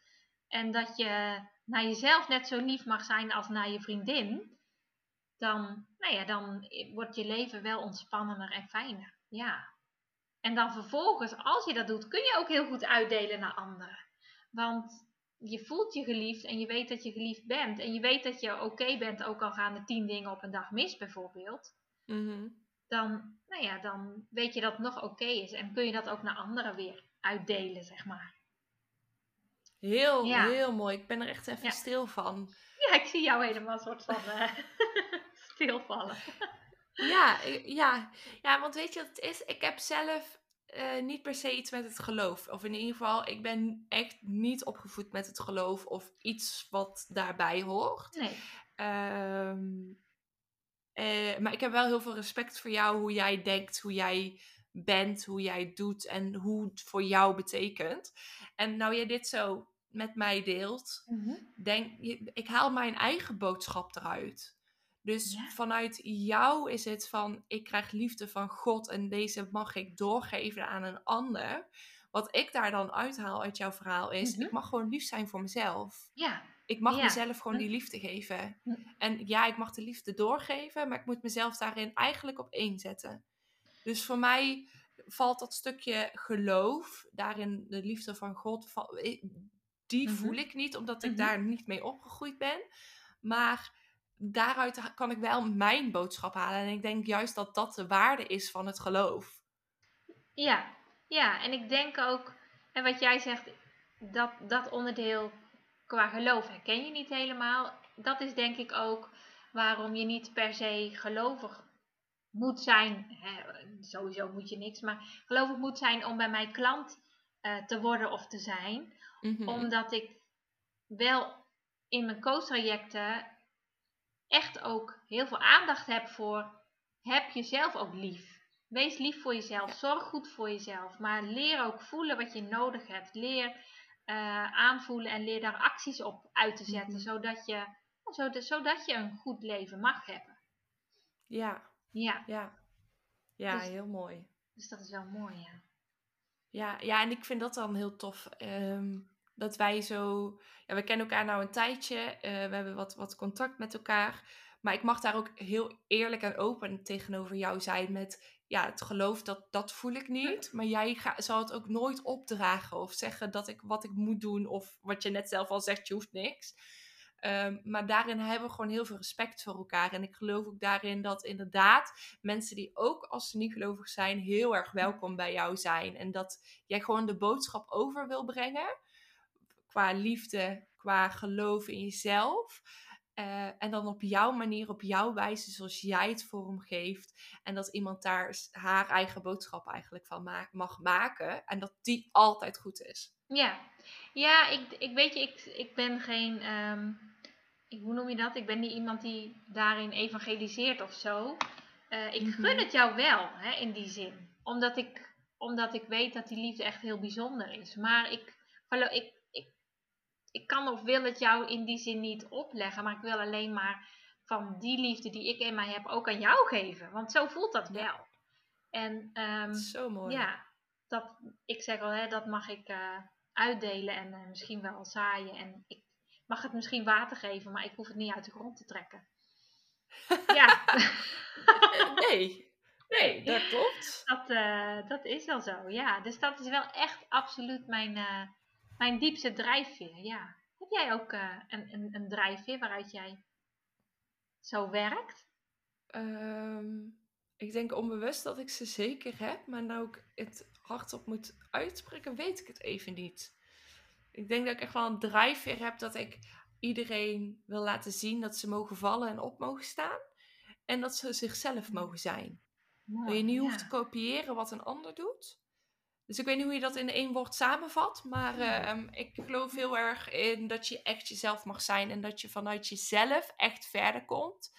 En dat je naar jezelf net zo lief mag zijn als naar je vriendin. Dan, nou ja, dan wordt je leven wel ontspannender en fijner. Ja. En dan vervolgens, als je dat doet, kun je ook heel goed uitdelen naar anderen. Want je voelt je geliefd en je weet dat je geliefd bent. En je weet dat je oké bent, ook al gaan er tien dingen op een dag mis bijvoorbeeld. Mhm. Dan, nou ja, dan weet je dat het nog oké is. En kun je dat ook naar anderen weer uitdelen, zeg maar. Heel, Ja. heel mooi. Ik ben er echt even Ja. stil van. Ja, ik zie jou helemaal een soort van eh, [LAUGHS] stilvallen. Ja, ja. ja, want weet je wat het is? Ik heb zelf eh, niet per se iets met het geloof. Of in ieder geval, ik ben echt niet opgevoed met het geloof of iets wat daarbij hoort. Nee. Ehm, eh, maar ik heb wel heel veel respect voor jou, hoe jij denkt, hoe jij bent, hoe jij doet en hoe het voor jou betekent. En nou jij dit zo met mij deelt, denk, je- ik haal mijn eigen boodschap eruit. Dus Ja. vanuit jou is het van, ik krijg liefde van God en deze mag ik doorgeven aan een ander. Wat ik daar dan uithaal uit jouw verhaal is, Mhm. ik mag gewoon lief zijn voor mezelf. Ja, Ik mag Ja. mezelf gewoon Hm. die liefde geven. Hm. En ja, ik mag de liefde doorgeven, maar ik moet mezelf daarin eigenlijk op één zetten. Dus voor mij valt dat stukje geloof, daarin de liefde van God, eh, die Mhm. voel ik niet, omdat ik Mhm. daar niet mee opgegroeid ben. Maar daaruit kan ik wel mijn boodschap halen. En ik denk juist dat dat de waarde is van het geloof. ja, ja. En ik denk ook, en wat jij zegt, dat, dat onderdeel qua geloof herken je niet helemaal. Dat is denk ik ook waarom je niet per se gelovig moet zijn. Hè, sowieso moet je niks, maar gelovig moet zijn om bij mijn klant eh, te worden of te zijn. Mhm. Omdat ik wel in mijn coachtrajecten echt ook heel veel aandacht heb voor heb jezelf ook lief. Wees lief voor jezelf. Zorg goed voor jezelf. Maar leer ook voelen wat je nodig hebt. Leer eh, aanvoelen en leer daar acties op uit te zetten. Mhm. zodat, je, zodat, zodat je een goed leven mag hebben. Ja, Ja, ja. Ja, Dus- heel mooi. dus dat is wel mooi. Ja. Ja, ja, en ik vind dat dan heel tof. ehm, dat wij zo. Ja, we kennen elkaar nou een tijdje. eh, we hebben wat, wat contact met elkaar. Maar ik mag daar ook heel eerlijk en open tegenover jou zijn. Met ja, het geloof dat, dat voel ik niet. Maar jij ga, zal het ook nooit opdragen of zeggen dat ik wat ik moet doen. Of wat je net zelf al zegt, je hoeft niks. Ehm, maar daarin hebben we gewoon heel veel respect voor elkaar. En ik geloof ook daarin dat inderdaad mensen die ook als ze niet gelovig zijn, heel erg welkom bij jou zijn. En dat jij gewoon de boodschap over wil brengen. Qua liefde, qua geloof in jezelf. Eh, en dan op jouw manier, op jouw wijze, zoals jij het vorm geeft. En dat iemand daar haar eigen boodschap eigenlijk van ma- mag maken. En dat die altijd goed is. Ja, ja ik, ik weet je, ik, ik ben geen, ehm, hoe noem je dat? Ik ben niet iemand die daarin evangeliseert of zo. Eh, ik Mhm. gun het jou wel, hè, in die zin. Omdat ik, omdat ik weet dat die liefde echt heel bijzonder is. Maar ik, ik, ik, kan of wil het jou in die zin niet opleggen. Maar ik wil alleen maar van die liefde die ik in mij heb ook aan jou geven. Want zo voelt dat Ja. wel. En ehm, Zo mooi. ja, dat, ik zeg al, hè, dat mag ik eh, uitdelen en eh, misschien wel zaaien. En ik mag het misschien water geven, maar ik hoef het niet uit de grond te trekken. [LAUGHS] ja, [LAUGHS] nee, nee, dat klopt. dat, eh, dat is wel zo. Ja, dus dat is wel echt absoluut mijn, mijn diepste drijfveer. Ja. Heb jij ook eh, een, een, een drijfveer waaruit jij zo werkt? Ehm, ik denk onbewust dat ik ze zeker heb, maar nou ik het hardop moet uitspreken, weet ik het even niet. ik denk dat ik echt wel een drijfveer heb dat ik iedereen wil laten zien dat ze mogen vallen en op mogen staan. En dat ze zichzelf mogen zijn. dat je niet hoeft te kopiëren wat een ander doet. Dus ik weet niet hoe je dat in één woord samenvat. Maar ehm, ik geloof heel erg in dat je echt jezelf mag zijn. En dat je vanuit jezelf echt verder komt.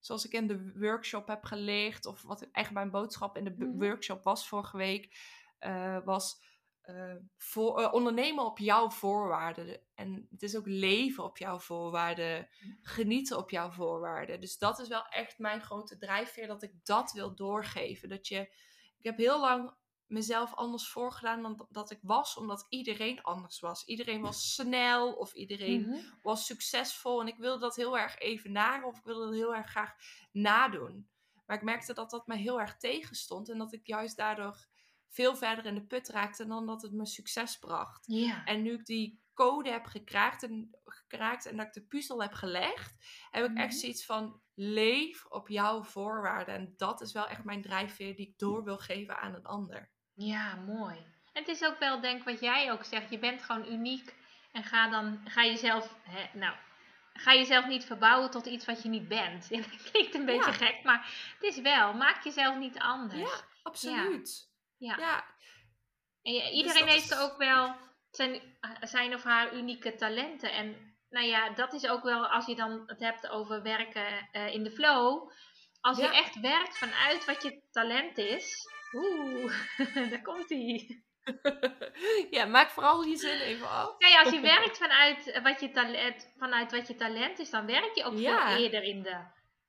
Zoals ik in de workshop heb geleerd. Of wat echt mijn boodschap in de mhm. workshop was vorige week. Uh, was uh, voor, uh, ondernemen op jouw voorwaarden. En het is ook leven op jouw voorwaarden. Genieten op jouw voorwaarden. Dus dat is wel echt mijn grote drijfveer. Dat ik dat wil doorgeven. Dat je... Ik heb heel lang mezelf anders voorgedaan dan dat ik was, omdat iedereen anders was. Iedereen was snel of iedereen mhm. was succesvol en ik wilde dat heel erg evenaren of ik wilde dat heel erg graag nadoen. Maar ik merkte dat dat me heel erg tegenstond en dat ik juist daardoor veel verder in de put raakte dan dat het me succes bracht. En nu ik die code heb gekraakt en, gekraakt en dat ik de puzzel heb gelegd, heb ik echt mhm. zoiets van leef op jouw voorwaarden. En dat is wel echt mijn drijfveer die ik door wil geven aan een ander. Ja, mooi. En het is ook wel, denk wat jij ook zegt, je bent gewoon uniek en ga dan, ga jezelf, hè, nou, ga jezelf niet verbouwen tot iets wat je niet bent. [LAUGHS] Ja, dat klinkt een beetje gek, maar het is wel, maak jezelf niet anders. Ja, absoluut. Ja. ja. En dus iedereen heeft ook wel zijn, zijn of haar unieke talenten. En nou ja, dat is ook wel, als je dan het hebt over werken uh, in de flow. Als je echt werkt vanuit wat je talent is, Oeh, [LAUGHS] daar komt hij. [LAUGHS] ja, maak vooral je zin even af. Kijk, als je [LAUGHS] werkt vanuit wat je talent, vanuit wat je talent is, dan werk je ook veel eerder in de,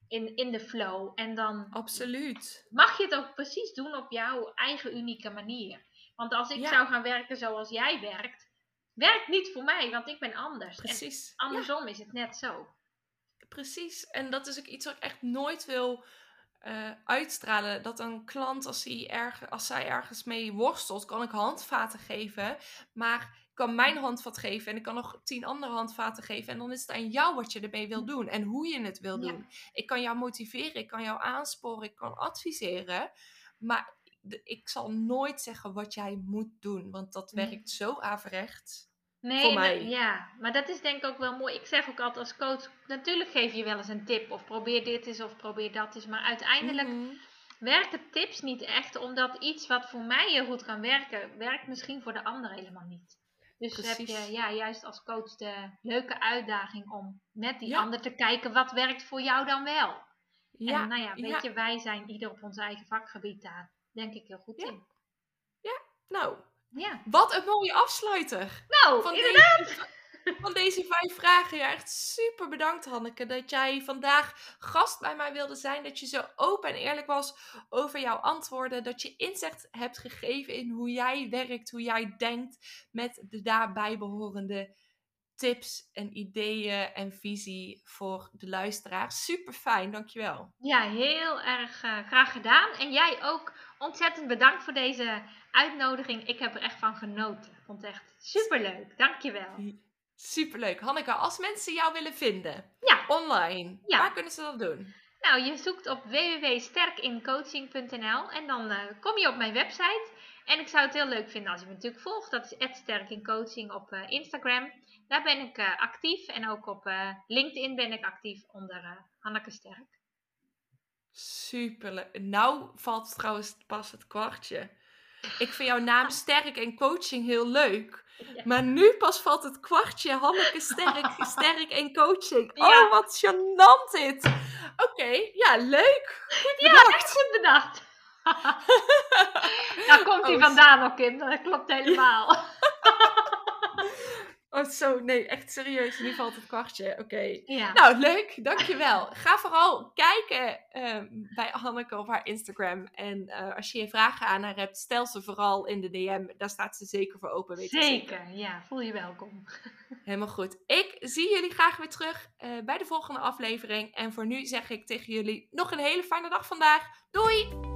in, in de flow. En dan Absoluut. mag je het ook precies doen op jouw eigen unieke manier. Want als ik zou gaan werken zoals jij werkt, werkt niet voor mij, want ik ben anders. Precies. En andersom is het net zo. Precies. En dat is ook iets wat ik echt nooit wil uh, uitstralen. Dat een klant, als, hij erg, als zij ergens mee worstelt, kan ik handvaten geven. Maar ik kan mijn handvat geven en ik kan nog tien andere handvaten geven. En dan is het aan jou wat je ermee wil doen en hoe je het wil doen. Ik kan jou motiveren, ik kan jou aansporen, ik kan adviseren. Maar ik zal nooit zeggen wat jij moet doen, want dat werkt zo averechts. Nee, ja, maar dat is denk ik ook wel mooi. Ik zeg ook altijd als coach, natuurlijk geef je wel eens een tip of probeer dit eens of probeer dat eens. Maar uiteindelijk mm werken tips niet echt, omdat iets wat voor mij heel goed kan werken, werkt misschien voor de ander helemaal niet. Dus heb je ja, juist als coach de leuke uitdaging om met die ander te kijken wat werkt voor jou dan wel. Ja, en nou ja, weet je, wij zijn ieder op ons eigen vakgebied daar, denk ik heel goed in. Ja, nou, ja. Wat een mooie afsluiter. Nou, van inderdaad. Deze, van deze vijf vragen. Ja, echt super bedankt Hanneke dat jij vandaag gast bij mij wilde zijn. Dat je zo open en eerlijk was over jouw antwoorden. Dat je inzicht hebt gegeven in hoe jij werkt, hoe jij denkt met de daarbij behorende tips en ideeën en visie voor de luisteraar. Super fijn, dankjewel. Ja, heel erg uh, graag gedaan. En jij ook ontzettend bedankt voor deze uitnodiging. Ik heb er echt van genoten. Ik vond het echt superleuk. Dankjewel. Superleuk. Hanneke, als mensen jou willen vinden ja. online, ja. waar kunnen ze dat doen? Nou, je zoekt op www.sterkincoaching.nl en dan uh, kom je op mijn website. En ik zou het heel leuk vinden als je me natuurlijk volgt. Dat is @sterkincoaching op uh, Instagram. Daar ben ik uh, actief. En ook op LinkedIn ben ik actief onder Hanneke Sterk. Super. Nou valt trouwens pas het kwartje. Ik vind jouw naam [LAUGHS] sterk en coaching heel leuk. Maar nu pas valt het kwartje. Hanneke sterk, [LAUGHS] sterk en coaching. Oh, wat gênant dit. Oké, ja, leuk. Ja, echt goed bedacht. [LAUGHS] Daar komt hij oh, vandaan ook in. Dat klopt helemaal. Oh, zo, nee, echt serieus. Nu valt het kwartje. Oké. Nou, leuk. Dankjewel. Ga vooral kijken ehm, bij Hanneke op haar Instagram. En uh, als je je vragen aan haar hebt, stel ze vooral in de DM. Daar staat ze zeker voor open. Weet zeker, ja. Voel je welkom. [LAUGHS] Helemaal goed. Ik zie jullie graag weer terug uh, bij de volgende aflevering. En voor nu zeg ik tegen jullie nog een hele fijne dag vandaag. Doei!